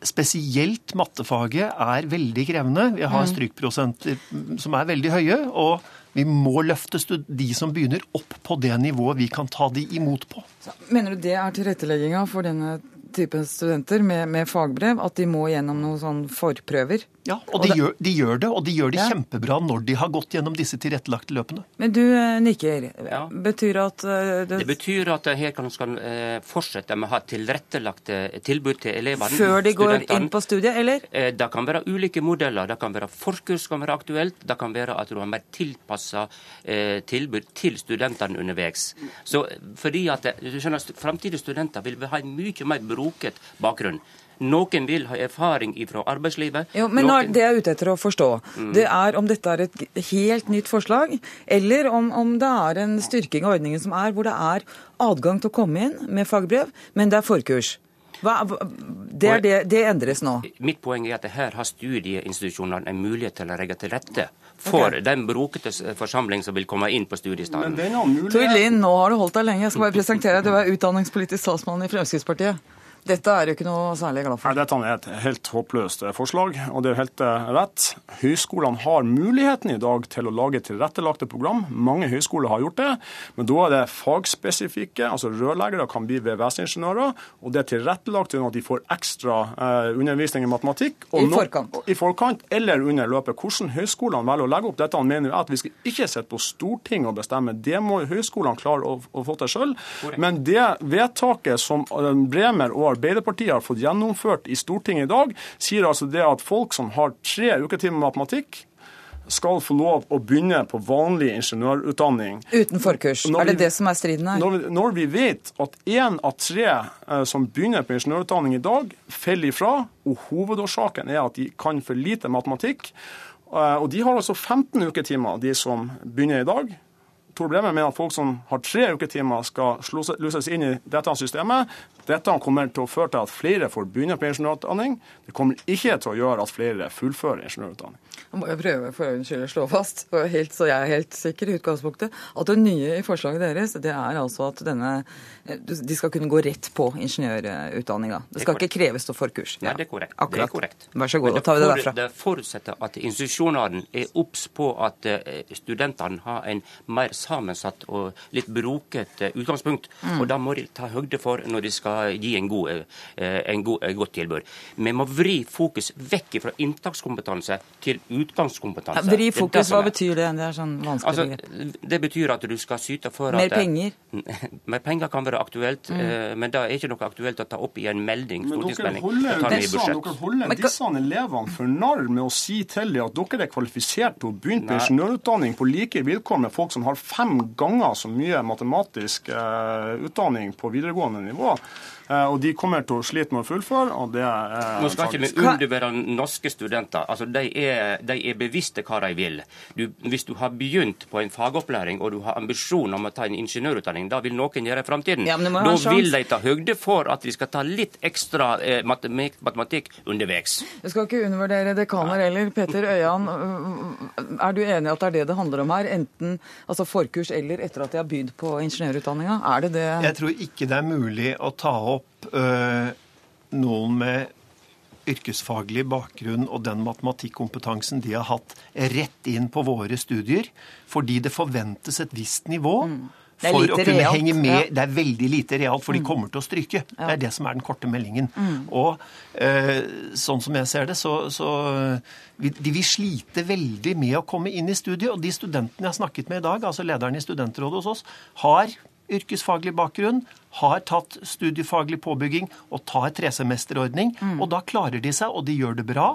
spesielt mattefaget er veldig krevende. Vi har mm. strykprosenter som er veldig høye. og vi må løfte de som begynner, opp på det nivået vi kan ta de imot på. Mener du det er tilrettelegginga for denne type studenter med, med, fagbrev at de må gjennom noen sånn forprøver. Ja, og, de, det, gjør, de, gjør, det, og de gjør det ja. kjempebra når de har gått gjennom disse tilrettelagte løpene. Men du eh, nikker. Ja. Betyr at uh, det... det betyr at her kan skal uh, fortsette med å ha tilrettelagte tilbud til elevene. Før de går inn på studiet, eller? Uh, det kan være ulike modeller. Det kan være forkurs kan være aktuelt. Det kan være at du har mer tilpassa tilbud til studentene underveis. Så fordi at du skjønner, Framtidige studenter vil ha en mye mer broket bakgrunn. Noen vil ha erfaring fra arbeidslivet. Jo, men Noen... Det jeg er ute etter å forstå, mm. det er om dette er et helt nytt forslag, eller om, om, det er en styrking av ordningen som er, hvor det er adgang til å komme inn med fagbrev, men det er forkurs. Hva, det, det, det, endres nå? Mitt poeng er at her har studieinstitusjonene en mulighet til å legge til rette for okay. den brokete forsamling som vil komme inn på studiestedet. Tord Lien, nå har du holdt deg lenge. Jeg skal bare presentere deg. Du er utdanningspolitisk talsmann i Fremskrittspartiet. Dette er jo ikke noe særlig glad for. Nei, Dette er et helt håpløst forslag, og det er helt eh, rett. Høyskolene har muligheten i dag til å lage tilrettelagte program. Mange høyskoler har gjort det, men da er det fagspesifikke. altså Rørleggere kan bli VVS-ingeniører, og det er tilrettelagt gjennom at de får ekstra eh, undervisning i matematikk. I forkant. I forkant, Eller under løpet. Hvordan høyskolene velger å legge opp dette, mener jeg at vi skal ikke sitte på Stortinget og bestemme. Det må høyskolene klare å, å få til sjøl. Men det vedtaket som eh, Bremer og Arbeiderpartiet har fått gjennomført i Stortinget i dag, sier altså det at folk som har tre uketimer matematikk, skal få lov å begynne på vanlig ingeniørutdanning. Uten forkurs. Er det det som er striden her? Når vi, når vi vet at én av tre eh, som begynner på ingeniørutdanning i dag, faller ifra, og hovedårsaken er at de kan for lite matematikk. Eh, og de har altså 15 uketimer, de som begynner i dag. Tor Bremer mener at folk som har tre uketimer, skal luses inn i dette systemet. Dette kommer til å føre til at flere får begynne på ingeniørutdanning. Det kommer ikke til å gjøre at flere fullfører ingeniørutdanning. Jeg må jo prøve for øyens skyld å slå fast, helt, så jeg er helt sikker i utgangspunktet, at det nye i forslaget deres det er altså at denne, de skal kunne gå rett på ingeniørutdanninga. Det skal det ikke kreves noe forkurs. Ja, det er korrekt. Akkurat. Det er korrekt. Vær så god, da tar vi det derfra. Det forutsetter at institusjonene er obs på at eh, studentene har en mer sammensatt og litt brokete utgangspunkt. Mm. Og da må de ta høgde for når de skal gi en god, en god, et godt tilbud. Vi må vri fokus vekk fra inntakskompetanse til utgangskompetanse. Ja, vri Det er det fokus, hva betyr det? Det er sånn vanskelig Altså, det betyr at du skal syte for at Mer at penger? [LAUGHS] Mer penger kan være aktuelt, Mm. eh, men det er ikke noe aktuelt å ta opp i en melding, Men dere stortingsmelding. holder, disse, dere holder disse elevene for narr med å si til dem at dere er kvalifisert til å begynne på ingeniørutdanning på like vilkår med folk som har fem ganger så mye matematisk eh, utdanning på videregående nivå. Eh, og de kommer til å slite med å fullføre, og det er Nå skal ikke vi faktisk- undervurdere norske studenter. Altså, de, er, de er bevisste hva de vil. Du, hvis du har begynt på en fagopplæring og du har ambisjon om å ta en ingeniørutdanning, da vil noen gjøre i framtiden. Ja, da sjans. vil de ta høgde for at de skal ta litt ekstra eh, matematikk, matematikk underveis. Jeg skal ikke undervurdere dekaner heller. Peter Øyan, er du enig i at det er det det handler om her? Enten altså forkurs eller etter at de har begynt på ingeniørutdanninga? Er det det Jeg tror ikke det er mulig å ta opp øh, noen med yrkesfaglig bakgrunn og den matematikkompetansen de har hatt, rett inn på våre studier, fordi det forventes et visst nivå. Mm. For å kunne realt, henge med. ja. Mm. Det er veldig lite realt, for de kommer til å stryke. Det er det som er den korte meldingen. Og eh, sånn som jeg ser det, så, så vi, de vil slite veldig med å komme inn i studiet. Og de studentene jeg har snakket med i dag, altså lederen i studentrådet hos oss, har yrkesfaglig bakgrunn, har tatt studiefaglig påbygging og tar tresemesterordning. Og da klarer de seg, og de gjør det bra.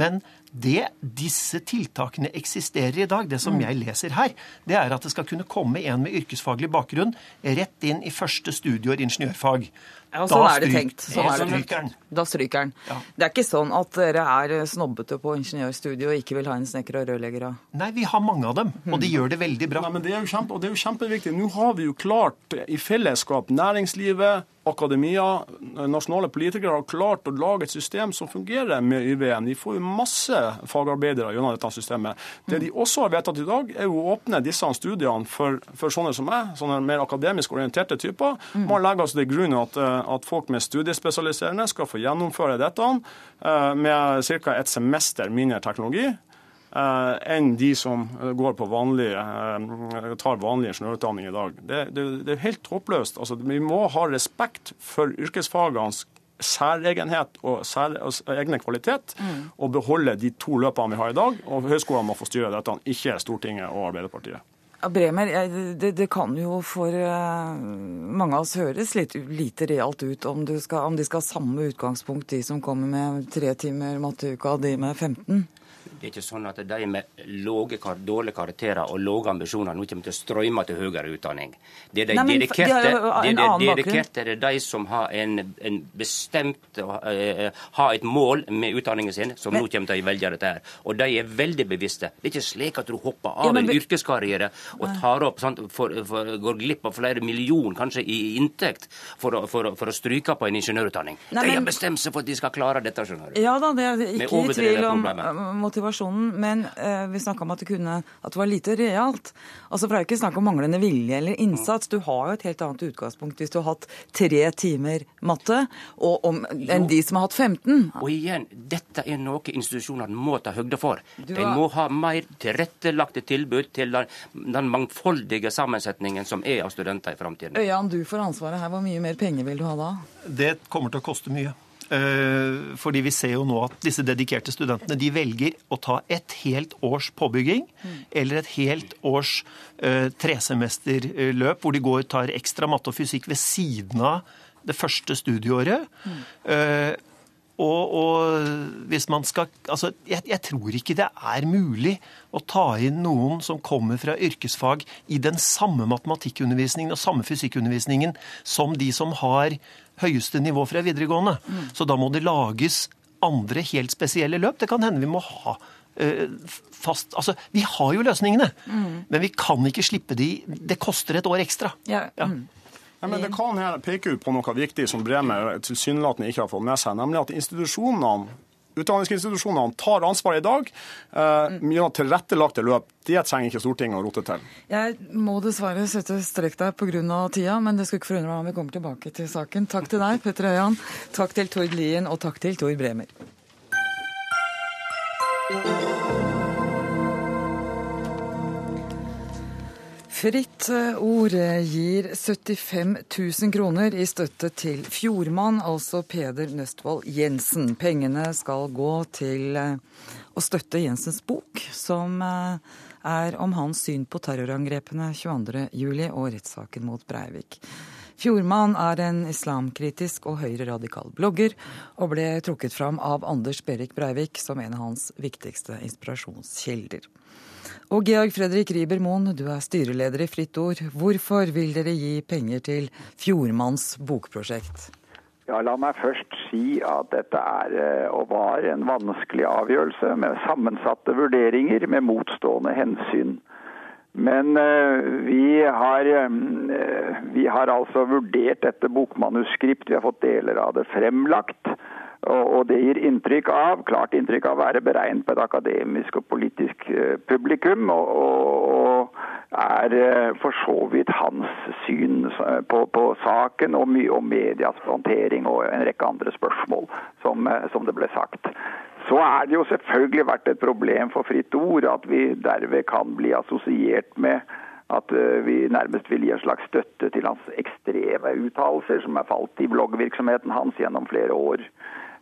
Men det disse tiltakene eksisterer i dag, det som jeg leser her, det er at det skal kunne komme en med yrkesfaglig bakgrunn rett inn i første studieår ingeniørfag. Ja, sånn er det stryk- tenkt. Sånn er det tenkt. den. Da stryker den. Ja. Det er ikke sånn at dere er snobbete på ingeniørstudiet og ikke vil ha en snekker og rørleggere? Nei, vi har mange av dem, og de gjør det veldig bra. Nei, men det er jo kjempe, og det er jo kjempeviktig. Nå har vi jo klart i fellesskap, næringslivet, akademia, nasjonale politikere har klart å lage et system som fungerer med YVM. Vi får jo masse fagarbeidere gjennom dette systemet. Det de også har vedtatt i dag, er å åpne disse studiene for, for sånne som meg, sånne mer akademisk orienterte typer. Man legger altså til grunn at, eh, at folk med studiespesialiserende skal få gjennomføre dette eh, med ca. et semester mindre teknologi enn de som eh, går på vanlig, eh, tar vanlig ingeniørutdanning i dag. Det, det, det er helt håpløst. Altså, vi må ha respekt for yrkesfagenes særegenhet og, sær, og egne kvalitet, og beholde de to løpene vi har i dag. Og høyskolene må få styre dette, ikke Stortinget og Arbeiderpartiet. Ja, Bremer, det, det kan jo for eh, mange av oss høres litt lite realt ut om, du skal, om de skal ha samme utgangspunkt, de som kommer med tre timer matteuka, og de med 15. Det er ikke sånn at de med låge, dårlige karakterer og lave ambisjoner nå kommer til å strømme til høyere utdanning. Det er de Nei, men dedikerte, er de dedikerte, det er de som har en, en bestemt uh, Har et mål med utdanningen sin, som nå kommer til å velge dette her. Og de er veldig bevisste. Det er ikke slik at du hopper av Ja, men en yrkeskarriere og tar opp sant, for, for, går glipp av flere millioner kanskje i inntekt for å, for, for å stryke på en ingeniørutdanning. Nei, de har bestemt seg for at de skal klare dette. skjønner du. Ja da, det er ikke i tvil om problemet. Motivasjonen, men eh, vi snakka om at det, kunne, at det var lite realt. Altså, For det er jo ikke snakk om manglende vilje eller innsats. Du har jo et helt annet utgangspunkt hvis du har hatt tre timer matte og om, enn de som har hatt 15. Og igjen, dette er noe institusjonene må ta høgde for. Har... De må ha mer tilrettelagte tilbud til den, den mangfoldige sammensetningen som er av studenter i framtiden. Øyan, du får ansvaret her. Hvor mye mer penger vil du ha da? Det kommer til å koste mye. Eh, Fordi vi ser jo nå at disse dedikerte studentene de velger å ta et helt års påbygging eller et helt års eh, tresemesterløp hvor de går og tar ekstra matte og fysikk ved siden av det første studieåret. Eh, og, og hvis man skal Altså, jeg, jeg tror ikke det er mulig å ta inn noen som kommer fra yrkesfag i den samme matematikkundervisningen og samme fysikkundervisningen som de som har høyeste nivå fra videregående. Så da må det lages andre helt spesielle løp. Det kan hende vi må ha eh, fast Altså, vi har jo løsningene, men vi kan ikke slippe de Det koster et år ekstra. Ja, Ja. mm. Ja, men Det kan her peke ut på noe viktig som Bremer tilsynelatende ikke har fått med seg, nemlig at institusjonene Utdanningsinstitusjonene tar ansvar i dag. Eh, mye av tilrettelagte løp det trenger ikke Stortinget å rote til. Jeg må dessverre sette strek der pga. tida, men det skulle ikke forundre meg om vi kommer tilbake til saken. Takk til deg, Petter Øyan. Takk til Tord Lien, og takk til Tor Bremer. Fritt Ord gir 75 000 kroner i støtte til Fjordmann, altså Peder Nøstvold Jensen. Pengene skal gå til eh, å støtte Jensens bok, som eh, er om hans syn på terrorangrepene 22.07. og rettssaken mot Breivik. Fjordmann er en islamkritisk og høyreradikal blogger, og ble trukket fram av Anders Berik Breivik som en av hans viktigste inspirasjonskilder. Og Georg Fredrik Riiber-Moen, du er styreleder i Fritt Ord. Hvorfor vil dere gi penger til Fjordmanns bokprosjekt? Ja, La meg først si at dette er eh, og var en vanskelig avgjørelse med sammensatte vurderinger med motstående hensyn. Men uh, vi, har, uh, vi har altså vurdert dette bokmanuskript, vi har fått deler av det fremlagt. Og, det gir inntrykk av, klart inntrykk av å være beregnet på et akademisk og politisk uh, publikum. og, er for så vidt hans syn på, på saken og mye om medias håndtering og en rekke andre spørsmål, som, som det ble sagt. Så er det jo selvfølgelig vært et problem for Fritt Ord at vi derved kan bli assosiert med at eh, vi nærmest vil gi en slags støtte til hans ekstreme uttalelser, som er falt i bloggvirksomheten hans gjennom flere år.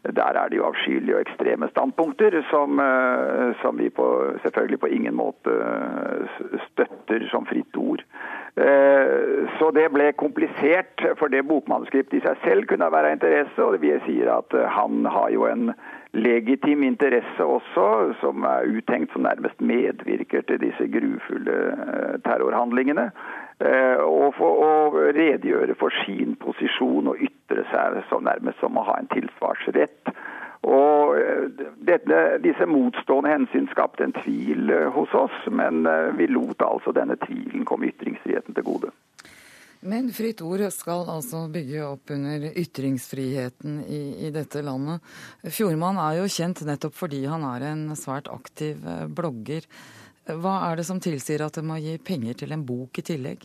Der er det jo avskyelige og ekstreme standpunkter som, eh, som vi på, selvfølgelig på ingen måte eh, støtter som fritt ord. Så det ble komplisert, for det bokmanuskriptet i seg selv kunne være av interesse. Og vi sier at han har jo en legitim interesse også, som er uttenkt som nærmest medvirker til disse grufulle eh, terrorhandlingene. Eh, og for og redegjøre for sin posisjon og ytre seg som nærmest som å ha en tilsvarsrett. Og eh, dette, Disse motstående hensyn skapte en tvil hos oss, men vi lot altså denne tvilen komme ytringsfriheten til gode. Men Fritt Ord skal altså bygge opp under ytringsfriheten i, i, dette landet. Fjordmann er jo kjent nettopp fordi han er en svært aktiv eh, blogger. Hva er det som tilsier at det må gi penger til en bok i tillegg?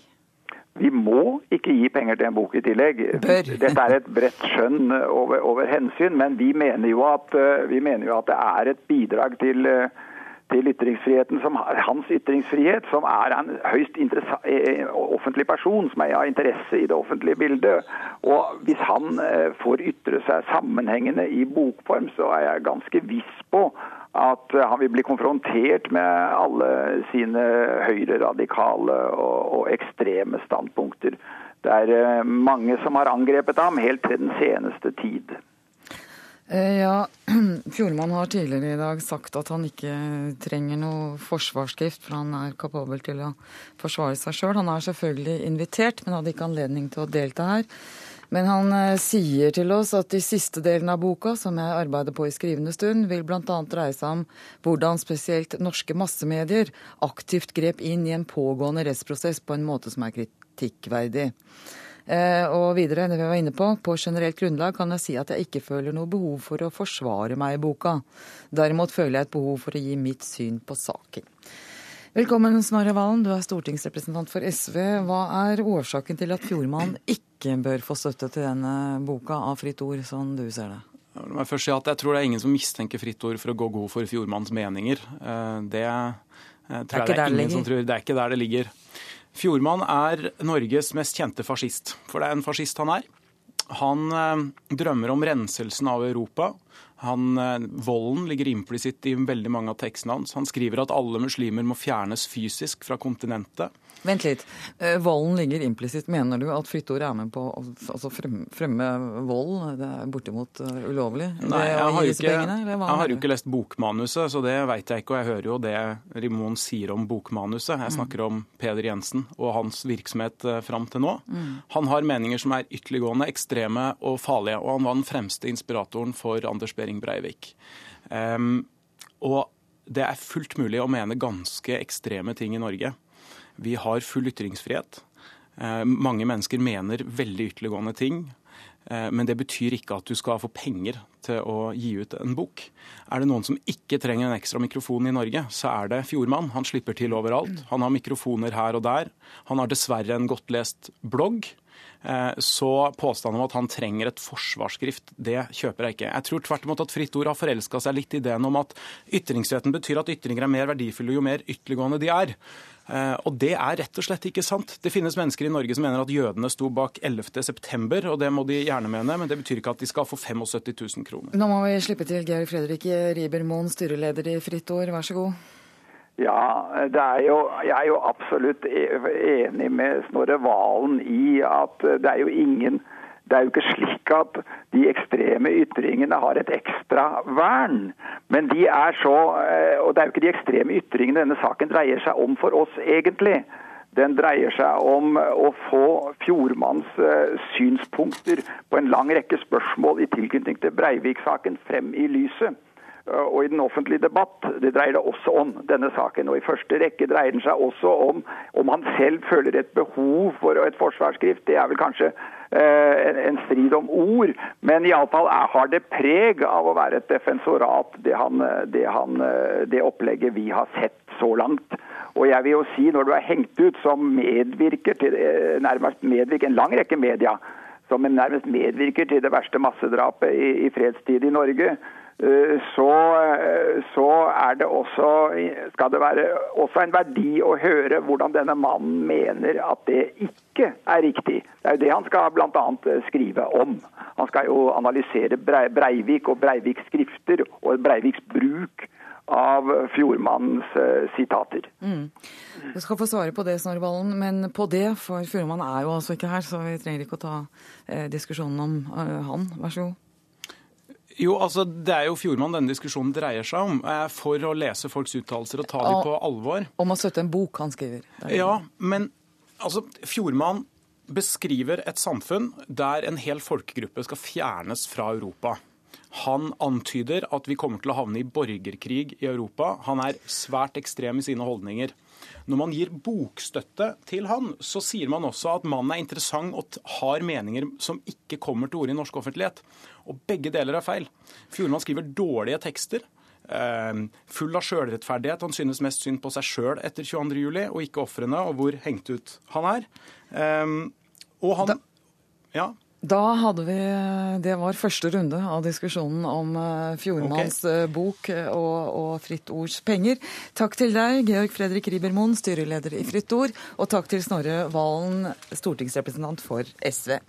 Vi må ikke gi penger til en bok i tillegg. Bør. Dette er et bredt skjønn over, over hensyn, men vi mener, at, eh, vi mener, jo at, det er et bidrag til uh, til ytringsfriheten, som er hans ytringsfrihet, som er en høyst eh, offentlig person, som er av interesse i det offentlige bildet. Og hvis han eh, får ytre seg sammenhengende i bokform, så er jeg ganske viss på at eh, han vil bli konfrontert med alle sine høyreradikale og, og ekstreme standpunkter. Det er mange som har angrepet ham helt til den seneste tid. Eh, ja, [CLEARS THROAT] Fjordmann har tidligere i dag sagt at han ikke trenger noe forsvarsskrift, for han er kapabel til å forsvare seg sjøl. Han er selvfølgelig invitert, men hadde ikke anledning til å delta her. Men han eh, sier til oss at de siste delene av boka, som jeg arbeider på i skrivende stund, vil bl.a. dreie seg om hvordan spesielt norske massemedier aktivt grep inn i en pågående rettsprosess på en måte som er kritikkverdig. Eh, og videre, det vi var inne på, på generelt grunnlag kan jeg si at jeg ikke føler noe behov for å forsvare meg i boka. Derimot føler jeg et behov for å gi mitt syn på saken. Velkommen, Snorre Valen, du er stortingsrepresentant for SV. Hva er årsaken til at Fjordmann ikke bør få støtte til denne boka av Fritt Ord, sånn du ser det? La meg først si at Jeg tror det er ingen som mistenker Fritt Ord for å gå god for Fjordmanns meninger. Eh, det, er, tror jeg det er ingen som tror. Det er ikke der det ligger. Fjordmann er Norges mest kjente fascist, for det er en fascist han er. Han eh, drømmer om renselsen av Europa. Han, eh, volden ligger implisitt i veldig mange av tekstene hans. Han skriver at alle muslimer må fjernes fysisk fra kontinentet. Vent litt. Eh, volden ligger implisitt. Mener du at Fritt Ord er med på å altså fremme, vold? Det er bortimot uh, ulovlig? Nei, jeg har, ikke, pengene, jeg har jo ikke lest bokmanuset, så det veit jeg ikke. Og jeg hører jo det Rimon sier om bokmanuset. Jeg mm. snakker mm. om Peder Jensen og hans virksomhet uh, fram til nå. Mm. Han har meninger som er ytterliggående, ekstreme og farlige. Og han var den fremste inspiratoren for Anders Behring Breivik. Um, og det er fullt mulig å mene ganske ekstreme ting i Norge. Vi har full ytringsfrihet. Eh, mange mennesker mener veldig ytterliggående ting. Eh, men det betyr ikke at du skal få penger til å gi ut en bok. Er det noen som ikke trenger en ekstra mikrofon i Norge, så er det Fjordmann. Han slipper til overalt. Han har mikrofoner her og der. Han har dessverre en godt lest blogg. Eh, så påstanden om at han trenger et forsvarsskrift, det kjøper jeg ikke. Jeg tror tvert imot at Fritt Ord har forelska seg litt i ideen om at ytringsretten betyr at ytringer er mer verdifulle jo mer ytterliggående de er. Eh, og det er rett og slett ikke sant. Det finnes mennesker i Norge som mener at jødene sto bak 11.9, og det må de gjerne mene, men det betyr ikke at de skal få 75 000 kroner. Nå må vi slippe til Georg Fredrik Ribermoen, styreleder i Fritt Ord, vær så god. Ja, er jo, jeg er jo absolutt e-, enig med Snorre Valen i at det er jo ingen det er jo ikke slik at de ekstreme ytringene har et ekstra vern. Men de er så eh, Og det er jo ikke de ekstreme ytringene denne saken dreier seg om for oss, egentlig. Den dreier seg om å få Fjordmanns eh, synspunkter på en lang rekke spørsmål i tilknytning til Breivik-saken frem i lyset. Eh, og i den offentlige debatt. Det dreier det også om, denne saken. Og i første rekke dreier den seg også om om han selv føler et behov for et forsvarsskrift. Det er vel kanskje Eh, en strid om ord. Men iallfall har det preg av å være et defensorat, det, han, det, han, det opplegget vi har sett så langt. Og jeg vil jo si, når du er hengt ut som medvirker til nærmest medvirker, en lang rekke media, som nærmest medvirker til det verste massedrapet i, i fredstid i Norge, Eh, så, eh, så, det også, skal det være også en verdi å høre hvordan denne mannen mener at det ikke er riktig. Det er jo det han skal bl.a. Eh, skrive om. Han skal jo analysere Breivik og Breiviks skrifter og Breiviks bruk av Fjordmannens sitater. Mm. Du skal få svare på det, Snorre men på det, for Fjordmann er jo altså ikke her, så vi trenger ikke å ta eh, diskusjonen om han. Vær så god. Jo, altså Det er jo Fjordmann denne diskusjonen dreier seg om. For å lese folks uttalelser og ta dem på alvor. Om å støtte en bok han skriver. Ja, men altså, Fjordmann beskriver et samfunn der en hel folkegruppe skal fjernes fra Europa. Han antyder at vi kommer til å havne i borgerkrig i Europa. Han er svært ekstrem i sine holdninger. Når man gir bokstøtte til han, så sier man også at mannen er interessant og har meninger som ikke kommer til orde i norsk offentlighet. Og begge deler er feil. Fjordmann skriver dårlige tekster. Uh, full av sjølrettferdighet. Han synes mest synd på seg sjøl etter 22.07, og ikke ofrene og hvor hengt ut han er. Um, og han Ja. Da hadde vi Det var første runde av diskusjonen om uh, Fjordmanns okay. uh, bok og, og, Fritt Ords penger. Takk til deg, Georg Fredrik Ribermoen, styreleder i Fritt Ord, og takk til Snorre Valen, stortingsrepresentant for SV.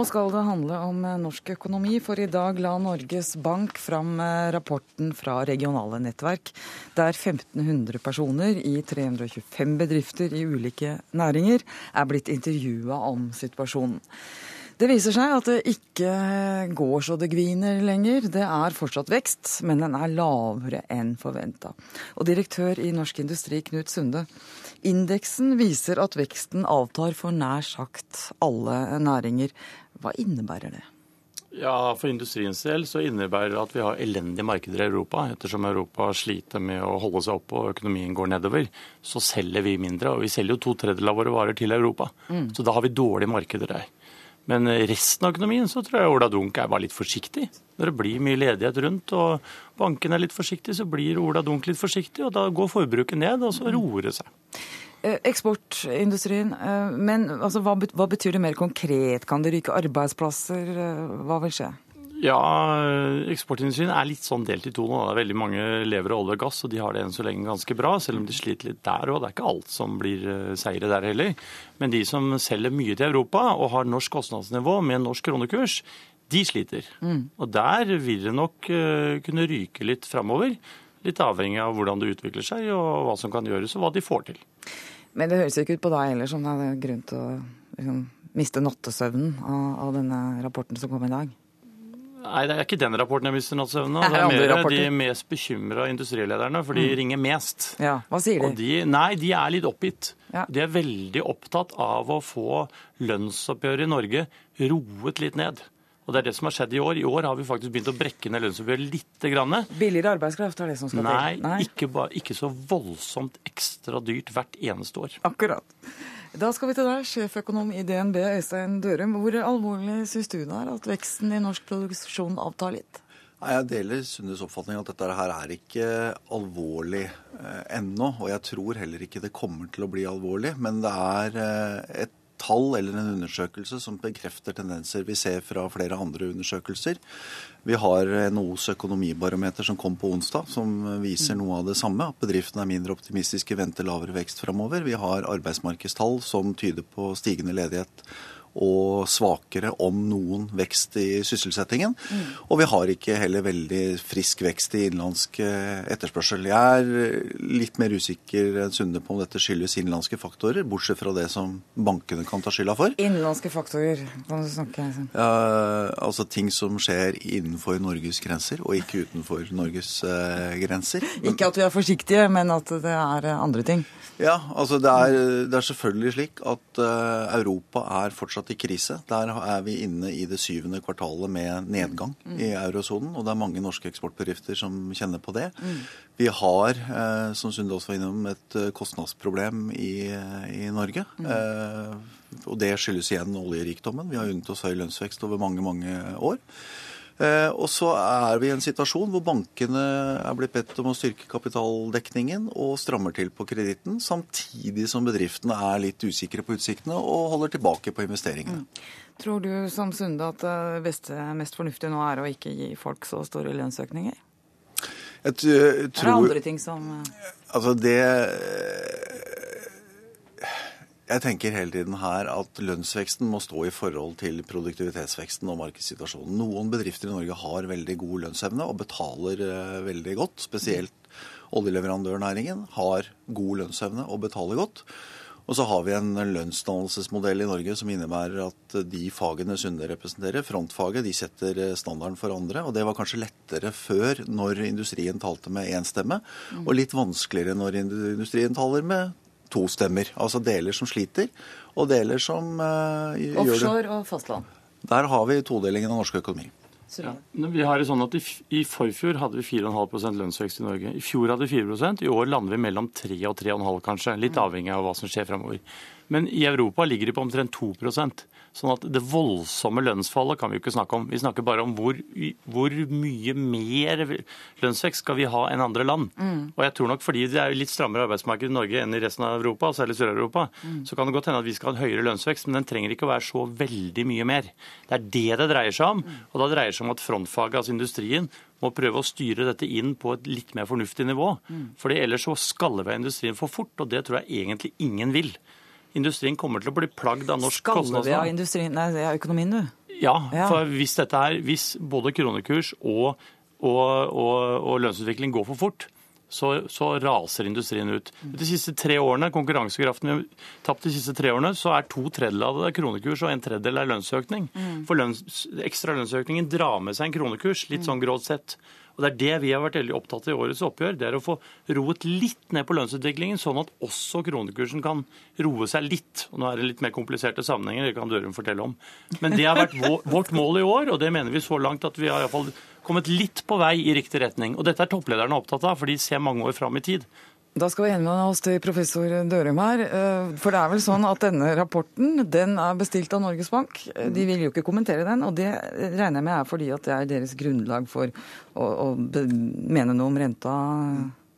Nå skal det handle om eh, norsk økonomi, for i dag la Norges Bank fram eh, rapporten fra regionale nettverk, der 1500 personer i 325 bedrifter i ulike næringer er blitt intervjua om situasjonen. Det viser seg at det ikke går så det gviner lenger. Det er fortsatt vekst, men den er lavere enn forventa. Og direktør i Norsk Industri, Knut Sunde, indeksen viser at veksten avtar for nær sagt alle næringer. Hva innebærer det? Ja, For industriens del så innebærer det at vi har elendige markeder i Europa. Ettersom Europa sliter med å holde seg oppe og økonomien går nedover, så selger vi mindre. Og vi selger jo to tredjedeler av våre varer til Europa. Mm. Så da har vi dårlige markeder der. Men resten av økonomien så tror jeg Ola Dunk er bare litt forsiktig. Når det blir mye ledighet rundt og bankene er litt forsiktige, så blir Ola Dunk litt forsiktig, og da går forbruket ned, og så roer det seg. Eh, eksportindustrien, eh, men altså, hva, betyr det mer konkret? Kan det ryke arbeidsplasser? Eh, hva vil skje? Ja, eksportindustrien er litt sånn delt i to nå. Det er Veldig mange lever av olje og gass, og de har det enn så lenge ganske bra. Selv om de sliter litt der òg. Det er ikke alt som blir eh, seire der heller. Men de som selger mye til Europa og har norsk kostnadsnivå med norsk kronekurs, de sliter. Mm. Og der vil det nok uh, kunne ryke litt framover. Litt avhengig av hvordan det utvikler seg og hva som kan gjøres og hva de får til. Men det høres ikke ut på deg heller som det er grunn til å liksom, miste nattesøvnen av, av denne rapporten som kom i dag? Nei, det er ikke den rapporten jeg mister nattsøvnen av. Det er mer de mest bekymra industrilederne, for de mm. ringer mest. Ja, Hva sier de? de? Nei, de er litt oppgitt. Ja. De er veldig opptatt av å få lønnsoppgjøret i Norge roet litt ned. Og Det er det som har skjedd i år. I år har vi faktisk begynt å brekke ned lønnsoppgjøret litt. Grann. Billigere arbeidskraft er det som skal til? Nei, Nei. Ikke, ikke, så voldsomt ekstra dyrt hvert eneste år. Akkurat. Da skal vi til deg, sjeføkonom i DNB, Øystein Dørum. Hvor alvorlig syns du det er at veksten i norsk produksjon avtar litt? Jeg deler Sundes oppfatning at dette her er ikke alvorlig eh, ennå. Og jeg tror heller ikke det kommer til å bli alvorlig. Men det er eh, et tall eller en undersøkelse som bekrefter tendenser vi ser fra flere andre undersøkelser. Vi har NHOs økonomibarometer som kom på onsdag, som viser noe av det samme. At bedriftene er mindre optimistiske, venter lavere vekst framover. Vi har arbeidsmarkedstall som tyder på stigende ledighet og svakere, om noen, vekst i sysselsettingen. Mm. Og vi har ikke heller veldig frisk vekst i innenlandsk eh, etterspørsel. Jeg er litt mer usikker enn Sunde på om dette skyldes innenlandske faktorer, bortsett fra det som bankene kan ta skylda for. Innenlandske faktorer, kan du snakke om? Ja, altså ting som skjer innenfor Norges grenser, og ikke utenfor Norges uh, grenser. Ikke at vi er forsiktige, men at det er andre ting? Ja, altså det er, det er selvfølgelig slik at uh, Europa er fortsatt i krise. Der er vi inne i det syvende kvartalet med nedgang mm. i eurosonen. Og det er mange norske eksportbedrifter som kjenner på det. Mm. Vi har, uh, som Sunde også var innom, et uh, kostnadsproblem i, i Norge. Mm. og det skyldes igjen oljerikdommen. Vi har unnet oss høy lønnsvekst over mange, mange år. Eh, og så er vi i en situasjon hvor bankene er blitt bedt om å styrke kapitaldekningen og strammer til på kreditten, samtidig som bedriftene er litt usikre på utsiktene og holder tilbake på investeringene. Mm. Tror du som Sunde at det beste, mest fornuftige nå er å ikke gi folk så store lønnsøkninger? Jeg tror, er det andre ting som Altså det jeg tenker hele tiden her at lønnsveksten må stå i forhold til produktivitetsveksten og markedssituasjonen. Noen bedrifter i Norge har veldig god lønnsevne og betaler eh, veldig godt. Spesielt oljeleverandørnæringen har god lønnsevne og betaler godt. Og så har vi en lønnsdannelsesmodell i Norge som innebærer at de fagene Sunde representerer, frontfaget, de setter eh, standarden for andre. Og det var kanskje lettere før når industrien talte med én stemme, og litt vanskeligere når industrien taler med to stemmer. Altså deler som sliter, og deler som uh, gjør det Offshore og fastland. Der har vi todelingen av norsk økonomi. Ja. Vi har det sånn at I, i forfjor hadde vi 4,5% lønnsvekst i Norge. I fjor hadde vi 4% I år lander vi mellom 3 og 3,5 kanskje. Litt avhengig av hva som skjer fremover. Men i Europa ligger de på omtrent 2 Sånn at det voldsomme lønnsfallet kan vi jo ikke snakke om. Vi snakker bare om hvor, hvor mye mer lønnsvekst skal vi ha enn andre land. Mm. Og jeg tror nok fordi det er litt strammere arbeidsmarked i Norge enn i resten av Europa, særlig Sør-Europa, mm. så kan det godt hende at vi skal ha en høyere lønnsvekst, men den trenger ikke å være så veldig mye mer. Det er det det dreier seg om. Mm. Og da dreier det seg om at frontfaget, altså industrien, må prøve å styre dette inn på et litt mer fornuftig nivå. Mm. Fordi ellers så skaller vi industrien for fort, og det tror jeg egentlig ingen vil. Industrien kommer til å bli plagd av norsk kostnadsnivå. Skaller vi av industrien, nei, det er økonomien, du? Ja, ja, for hvis dette er, hvis både kronekurs og, og, og, og lønnsutvikling går for fort, så, så, raser industrien ut. De siste tre årene, konkurransekraften vi har tapt de siste tre årene, så er to tredjedeler av det kronekurs og en tredjedel er lønnsøkning. Mm. For lønns, ekstra lønnsøkningen drar med seg en kronekurs, litt sånn grovt sett. Og Det er det vi har vært veldig opptatt av i årets oppgjør. Det er å få roet litt ned på lønnsutviklingen, sånn at også kronekursen kan roe seg litt. Og Nå er det litt mer kompliserte sammenhenger, det kan Dørum fortelle om. Men det har vært [LAUGHS] vårt mål i år, og det mener vi så langt at vi har iallfall kommet litt på vei i riktig retning. Og dette er topplederne opptatt av, for de ser mange år fram i tid. Da skal vi henvende oss til professor Dørum her. Eh, for det er vel sånn at denne rapporten den er bestilt av Norges Bank. Eh, de vil jo ikke kommentere den, og det regner jeg med er fordi at det er deres grunnlag for å, å mene noe om renta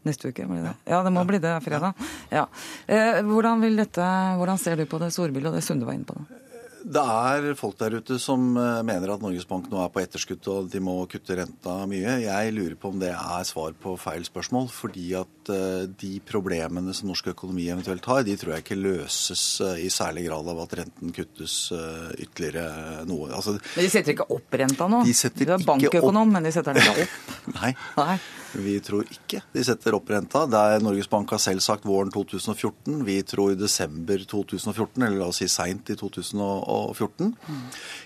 neste uke. Blir det? Ja, det må bli det fredag. Ja. Eh, hvordan, dette, hvordan ser du på det storbildet og det Sunde var inne på? det? Det er folk der ute som eh, mener at Norges Bank nå er på etterskudd og de må kutte renta mye. Jeg lurer på om det er svar på feil spørsmål. Fordi at eh, de problemene som norsk økonomi eventuelt har, de tror jeg ikke løses eh, i særlig grad av at renten kuttes ytterligere noe. Altså, men de setter ikke opp renta nå? De setter du er bankøkonom, men de setter den ikke opp? [LAUGHS] Nei. Nei. Vi tror ikke de setter opp renta. Det er Norges Bank har selv sagt våren 2014. Vi tror i desember 2014, eller la oss si seint i 2014. Mm.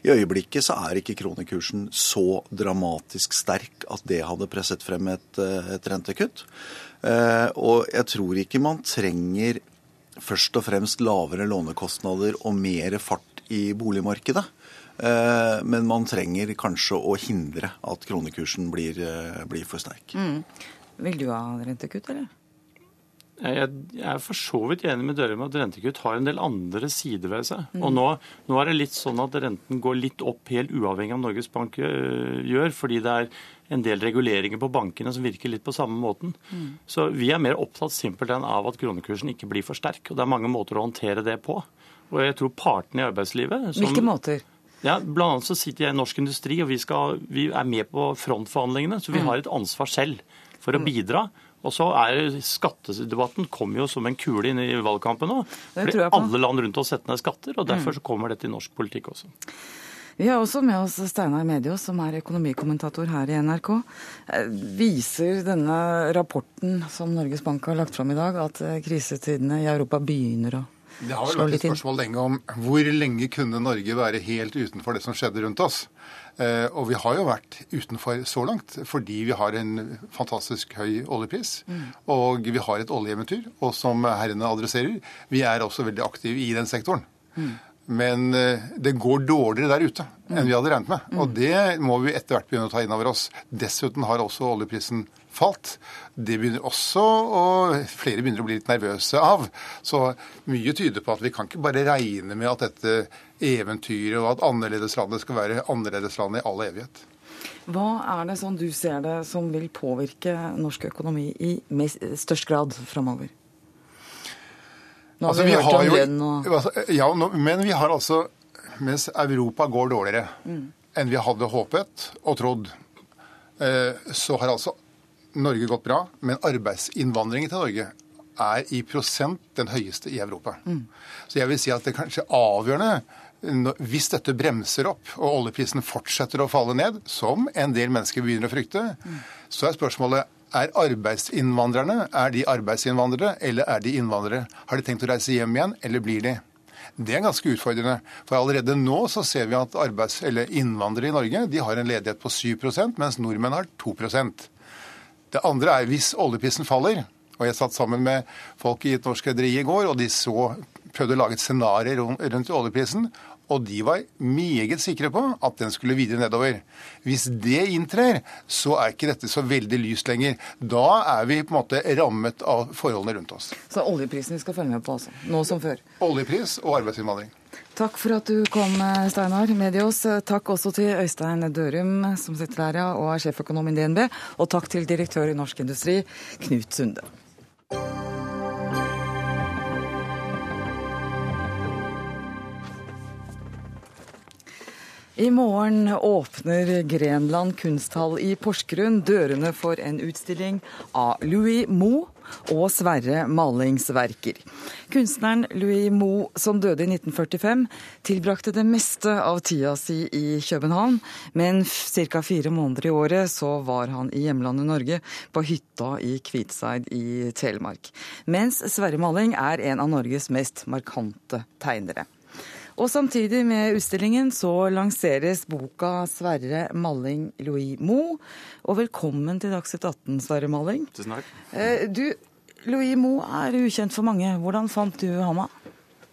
I øyeblikket så er ikke kronekursen så dramatisk sterk at det hadde presset frem et, et rentekutt. Eh, og jeg tror ikke man trenger først og fremst lavere lånekostnader og mer fart i boligmarkedet. Eh, men man trenger kanskje å hindre at kronekursen blir, eh, blir for sterk. Mm. Vil du ha rentekutt, eller? Jeg, er for så vidt enig med Dørum at rentekutt har en del andre sider ved seg. Mm. Og nå, nå, er det litt sånn at renten går litt opp helt uavhengig av Norges Bank øh, gjør, fordi det er en del reguleringer på bankene som virker litt på samme måten. Mm. Så vi er mer opptatt simpelthen av at kronekursen ikke blir for sterk. Og det er mange måter å håndtere det på. Og jeg tror partene i arbeidslivet som, Hvilke måter? Ja, Blant annet så sitter jeg i Norsk Industri, og vi, skal, vi er med på frontforhandlingene. Så vi mm. har et ansvar selv for å mm. bidra. Og så er Skattedebatten kommer jo som en kule inn i valgkampen nå. Fordi alle land rundt oss setter ned skatter, og derfor mm. så kommer dette i norsk politikk også. Vi har også med oss Steinar Medios, som er økonomikommentator her i NRK. Eh, viser denne rapporten som Norges Bank har lagt fram i dag, at eh, krisetidene i Europa begynner å? Det har vel vært et spørsmål lenge om hvor lenge kunne Norge være helt utenfor det som skjedde rundt oss. Eh, og vi har jo vært utenfor så langt fordi vi har en fantastisk høy oljepris. Mm. Og vi har et oljeeventyr. Og som herrene adresserer, vi er også veldig aktive i den sektoren. Mm. Men eh, det går dårligere der ute enn vi hadde regnet med. Og det må vi etter hvert begynne å ta inn over oss. Dessuten har også oljeprisen falt. Det begynner også og flere begynner å bli litt nervøse av. Så mye tyder på at vi kan ikke bare regne med at dette eventyret og at annerledeslandet skal være annerledeslandet i all evighet. Hva er det sånn du ser det som vil påvirke norsk økonomi i størst grad framover? Nå har altså, vi, vi hørt om lønn og altså, Ja, men vi har altså Mens Europa går dårligere mm. enn vi hadde håpet og trodd, eh, så har altså Norge gått bra, men arbeidsinnvandringen til Norge er i prosent den høyeste i Europa. Mm. Så jeg vil si at det er kanskje avgjørende hvis dette bremser opp og oljeprisen fortsetter å falle ned, som en del mennesker begynner å frykte, mm. så er spørsmålet er arbeidsinnvandrerne er de arbeidsinnvandrere, eller er de innvandrere? Har de tenkt å reise hjem igjen, eller blir de? Det er ganske utfordrende. For allerede nå så ser vi at arbeids- eller innvandrere i Norge de har en ledighet på 7% mens nordmenn har 2 det andre er hvis oljeprisen faller. Og jeg satt sammen med folk i et norsk rederi i går, og de så, prøvde å lage et scenario rundt oljeprisen. Og de var meget sikre på at den skulle videre nedover. Hvis det inntrer, så er ikke dette så veldig lyst lenger. Da er vi på en måte rammet av forholdene rundt oss. Så oljeprisen vi skal følge med på, altså? Nå som før? Oljepris og arbeidsinnvandring. Takk for at du kom, Steinar Medios. Takk også til Øystein Dørum, som sitter der ja, og er sjeføkonom i DNB. Og takk til direktør i Norsk Industri, Knut Sunde. I morgen åpner Grenland kunsthall i Porsgrunn dørene for en utstilling av Louis Moe og Sverre malingsverker. Kunstneren Louis Moe, som døde i 1945, tilbrakte det meste av tida si i København, men ca. fire måneder i året så var han i hjemlandet Norge, på hytta i Kvitseid i Telemark. Mens Sverre Maling er en av Norges mest markante tegnere. Og samtidig med utstillingen så lanseres boka 'Sverre Malling Louis Mo'. Og velkommen til Dagsnytt 18, Sverre Malling. Tusen takk. Eh, du, Louis Mo er ukjent for mange. Hvordan fant du ham?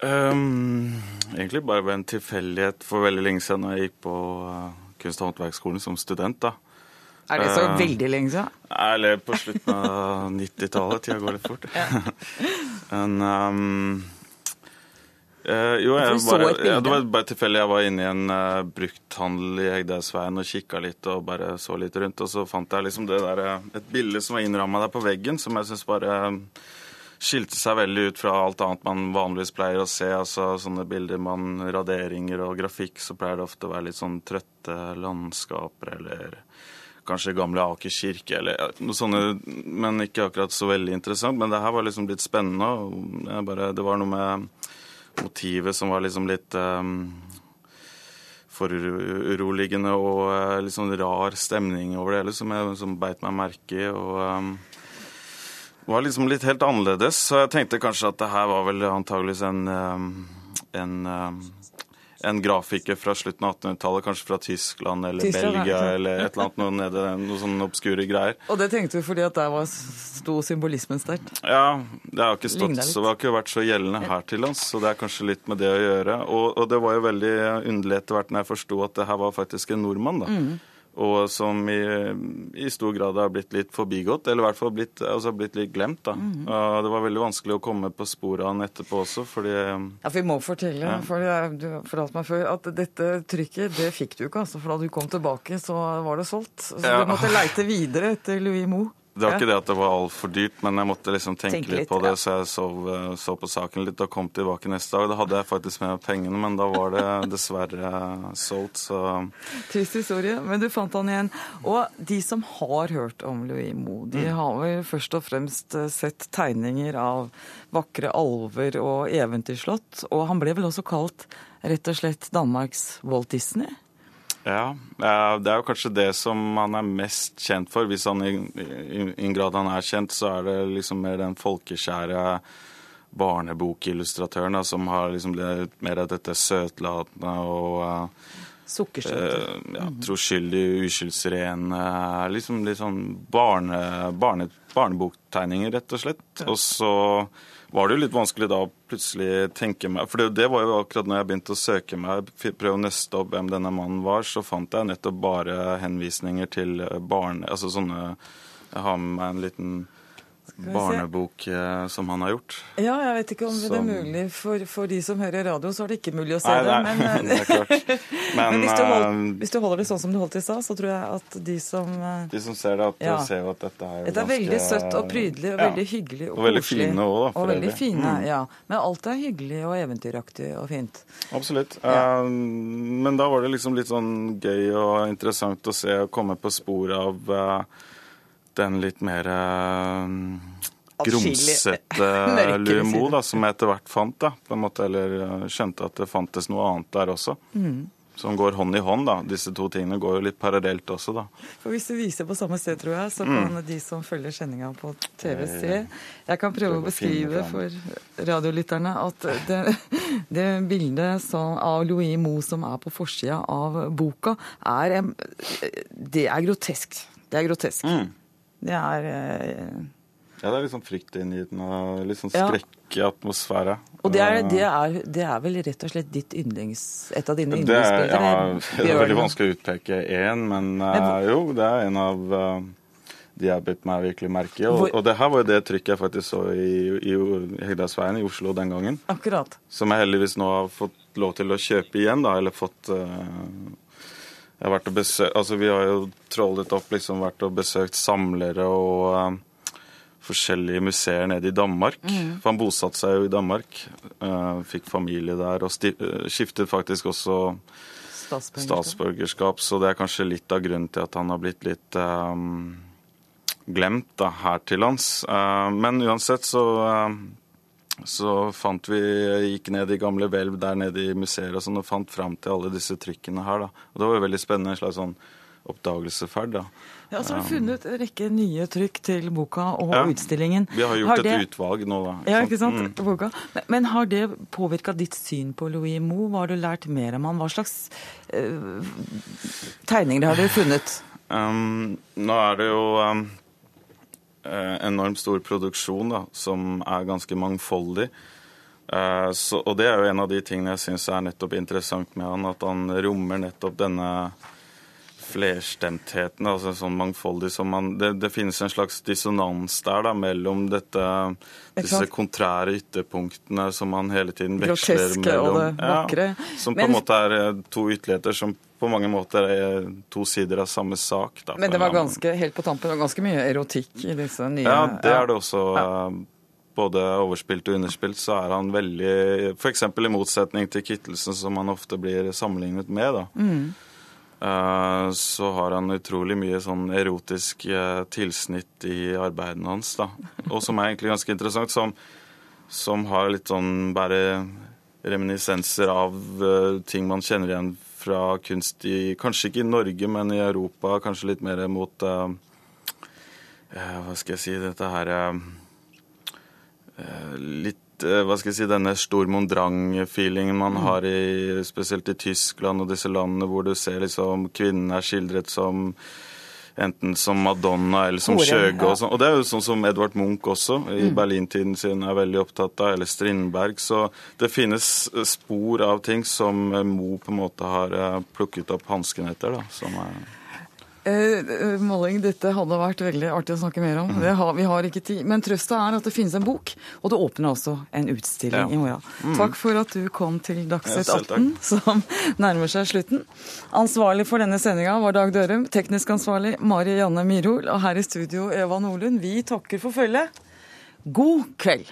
Um, egentlig bare ved en tilfeldighet for veldig lenge siden da jeg gikk på uh, kunst- og håndverksskolen som student. da. Er det så uh, veldig lenge siden? Eller på slutten av [LAUGHS] 90-tallet. Tida går litt fort. [LAUGHS] Men um, Eh, jo, jeg, bare, ja, det var bare tilfeldig. Jeg var inne i en uh, brukthandel i Hegdehaugsveien og kikka litt og bare så litt rundt. Og så fant jeg liksom det der, eh, et bilde som var innramma der på veggen, som jeg syns bare uh, skilte seg veldig ut fra alt annet man vanligvis pleier å se. altså Sånne bilder man raderinger og grafikk, så pleier det ofte å være litt sånn trøtte landskaper eller kanskje gamle Aker kirke eller noe sånt, men ikke akkurat så veldig interessant. Men det her var liksom litt spennende. og bare, Det var noe med motivet som var liksom litt um, foruroligende og uh, litt sånn rar stemning over det hele, som jeg som beit meg merke i. og um, var liksom litt helt annerledes. Så jeg tenkte kanskje at det her var vel antageligvis en, en en grafiker fra slutten av 1800-tallet, kanskje fra Tyskland eller Tyskland, Belgia ja. eller et eller annet noe nede, noe sånne obskure greier. Og det tenkte du fordi at der var sto symbolismen sterkt? Ja, det har ikke stått, så det har ikke vært så gjeldende her til lands, så det er kanskje litt med det å gjøre. Og, og det var jo veldig underlig etter hvert når jeg forsto at det her var faktisk en nordmann, da. Mm. Og som i, i, stor grad har blitt litt forbigått, eller i hvert fall blitt, altså blitt litt glemt. da. Mm. Det var veldig vanskelig å komme på sporet av han etterpå også, fordi Ja, for vi må fortelle, ja. for du fortalte meg før, at dette trykket, det fikk du ikke. altså, For da du kom tilbake, så var det solgt. Så ja. du måtte leite videre etter Louis Moe. Det var ikke det at det var altfor dyrt, men jeg måtte liksom tenke, tenke litt, litt, på det. Ja. Så jeg så, eh, så, på saken litt og kom tilbake neste dag. Da hadde jeg faktisk med pengene, men da var det [LAUGHS] dessverre solgt, så Trist historie, men du fant han igjen. Og de som har hørt om Louis Moe, de mm. har vel først og fremst eh, sett tegninger av vakre alver og eventyrslott. Og han ble vel også kalt rett og slett Danmarks Walt Disney? Ja, det er jo kanskje det som han er mest kjent for. Hvis han i, en grad han er kjent, så er det liksom mer den folkeskjære barnebokillustratøren da, som har liksom mer av dette søtlatende og uh, Sukkersøte. Uh, ja, troskyldig, uskyldsren. Uh, liksom litt sånn barne, barne, barneboktegninger, rett og slett. Ja. Og så var det jo litt vanskelig da å plutselig tenke meg For det, det, var jo akkurat når jeg begynte å søke meg, prøve å nøste opp hvem denne mannen var, så fant jeg nettopp bare henvisninger til barne... Altså sånne Jeg har med meg en liten barnebok eh, som han har gjort. Ja, jeg vet ikke om som... det er mulig. For, for, de som hører radio, så er det ikke mulig å se nei, det. Men, eh, [LAUGHS] det er klart. [LAUGHS] Men, men hvis, du holder, eh, hvis, du holder, det sånn som du holdt i stad, så tror jeg at de som De som ser det, at ja. ser at dette er Dette er ganske, veldig søtt og prydelig og ja. veldig hyggelig og, og veldig fine også, da. Og veldig det. fine, mm. ja. Men alt er hyggelig og eventyraktig og fint. Absolutt. Ja. Um, men da var det liksom litt sånn gøy og interessant å se og komme på sporet av uh, den litt mer uh, grumsete [LAUGHS] Lumo, da, som jeg etter hvert fant. da, på en måte, Eller eh, skjønte at det fantes noe annet der også. Mm. Som går hånd i hånd. da. Disse to tingene går jo litt parallelt også, da. For Hvis du viser på samme sted, tror jeg, så kan mm. de som følger sendinga på TV, se. Jeg kan prøve å beskrive for radiolytterne at det, [LAUGHS] det bildet som, av Louis Moe som er på forsida av boka, er Det er grotesk. Det er grotesk. Mm. Det er eh, ja, det er litt sånn fryktinngytende og litt sånn skrekkatmosfære. Og det er, det, er, det er, vel rett og slett ditt yndlings, et av dine yndlingsbilder? Ja, det er veldig vanskelig å utpeke én, men, men uh, jo, det er en av uh, de jeg bitt meg virkelig merke i. Og, og, det her var jo det trykket jeg faktisk så i, i, i Hegdalsveien i Oslo den gangen. Akkurat. Som jeg heldigvis nå har fått lov til å kjøpe igjen, da, eller fått uh, jeg har vært og besøkt, altså Vi har jo trollet opp, liksom vært og besøkt samlere og forskjellige museer nede i Danmark. Mm. For han bosatte seg jo i Danmark. Uh, fikk familie der og uh, skiftet faktisk også statsborgerskap. statsborgerskap. Så det er kanskje litt av grunnen til at han har blitt litt um, glemt da, her til lands. Uh, men uansett så, så fant vi Gikk ned i gamle hvelv der nede i museer og sånn og fant fram til alle disse trykkene her. da. Og det var jo veldig spennende. en slags sånn oppdagelsesferd. da. Ja, Så har du funnet en rekke nye trykk til boka og ja, utstillingen. Vi har gjort har det... et utvalg nå, da. Ja, ikke sant? Mm. Boka. Men, men, har det påvirka ditt syn på Louis Moe? Hva har du lært mer om han? Hva slags øh, tegninger har du funnet? Um, nå er det jo um, enormt stor produksjon da, som er ganske mangfoldig. Uh, så, og det er jo en av de tingene jeg syns er nettopp interessant med han, at han rommer nettopp denne flerstemtheten, altså sånn mangfoldig som man det, det, finnes en slags dissonans der da, mellom dette, disse kontrære ytterpunktene som man hele tiden veksler Groteske mellom. Og det vakre. Ja, som på en måte er eh, to ytterligheter som på mange måter er to sider av samme sak. Da, Men det var ganske, helt på tampen, ganske mye erotikk i disse nye Ja, det er det også. Ja. Eh, både overspilt og underspilt, så er han veldig F.eks. i motsetning til Kittelsen, som han ofte blir sammenlignet med. da. Mm. Eh, så har han utrolig mye sånn erotisk eh, tilsnitt i arbeidene hans, da. Og som er egentlig ganske interessant, som, som har litt sånn bare reminiscenser av ting man kjenner igjen fra kunst i Kanskje ikke i Norge, men i Europa. Kanskje litt mer mot uh, uh, Hva skal jeg si Dette her Litt Eh, hva skal jeg si, denne stormondrang-feelingen man mm. har i, spesielt i Tyskland og disse landene hvor du ser liksom kvinnene er skildret som enten som Madonna eller som Kjøge. Og, sånn. og det er jo sånn som Edvard Munch også i mm. Berlintiden sin er veldig opptatt av, eller Strindberg. Så det finnes spor av ting som Mo på en måte har eh, plukket opp hansken etter. da, som er Eh, Molling, dette hadde vært veldig artig å snakke mer om. Mm. Har, vi har ikke tid. Men trøsta er at det finnes en bok, og det åpner også en utstilling ja. i morgen. Mm. Takk for at du kom til Dagsnytt 18, [LAUGHS] som nærmer seg slutten. Ansvarlig for denne sendinga var Dag Dørum. Teknisk ansvarlig Mari Janne Myrhol. Og her i studio Eva Nordlund. Vi takker for følget. God kveld.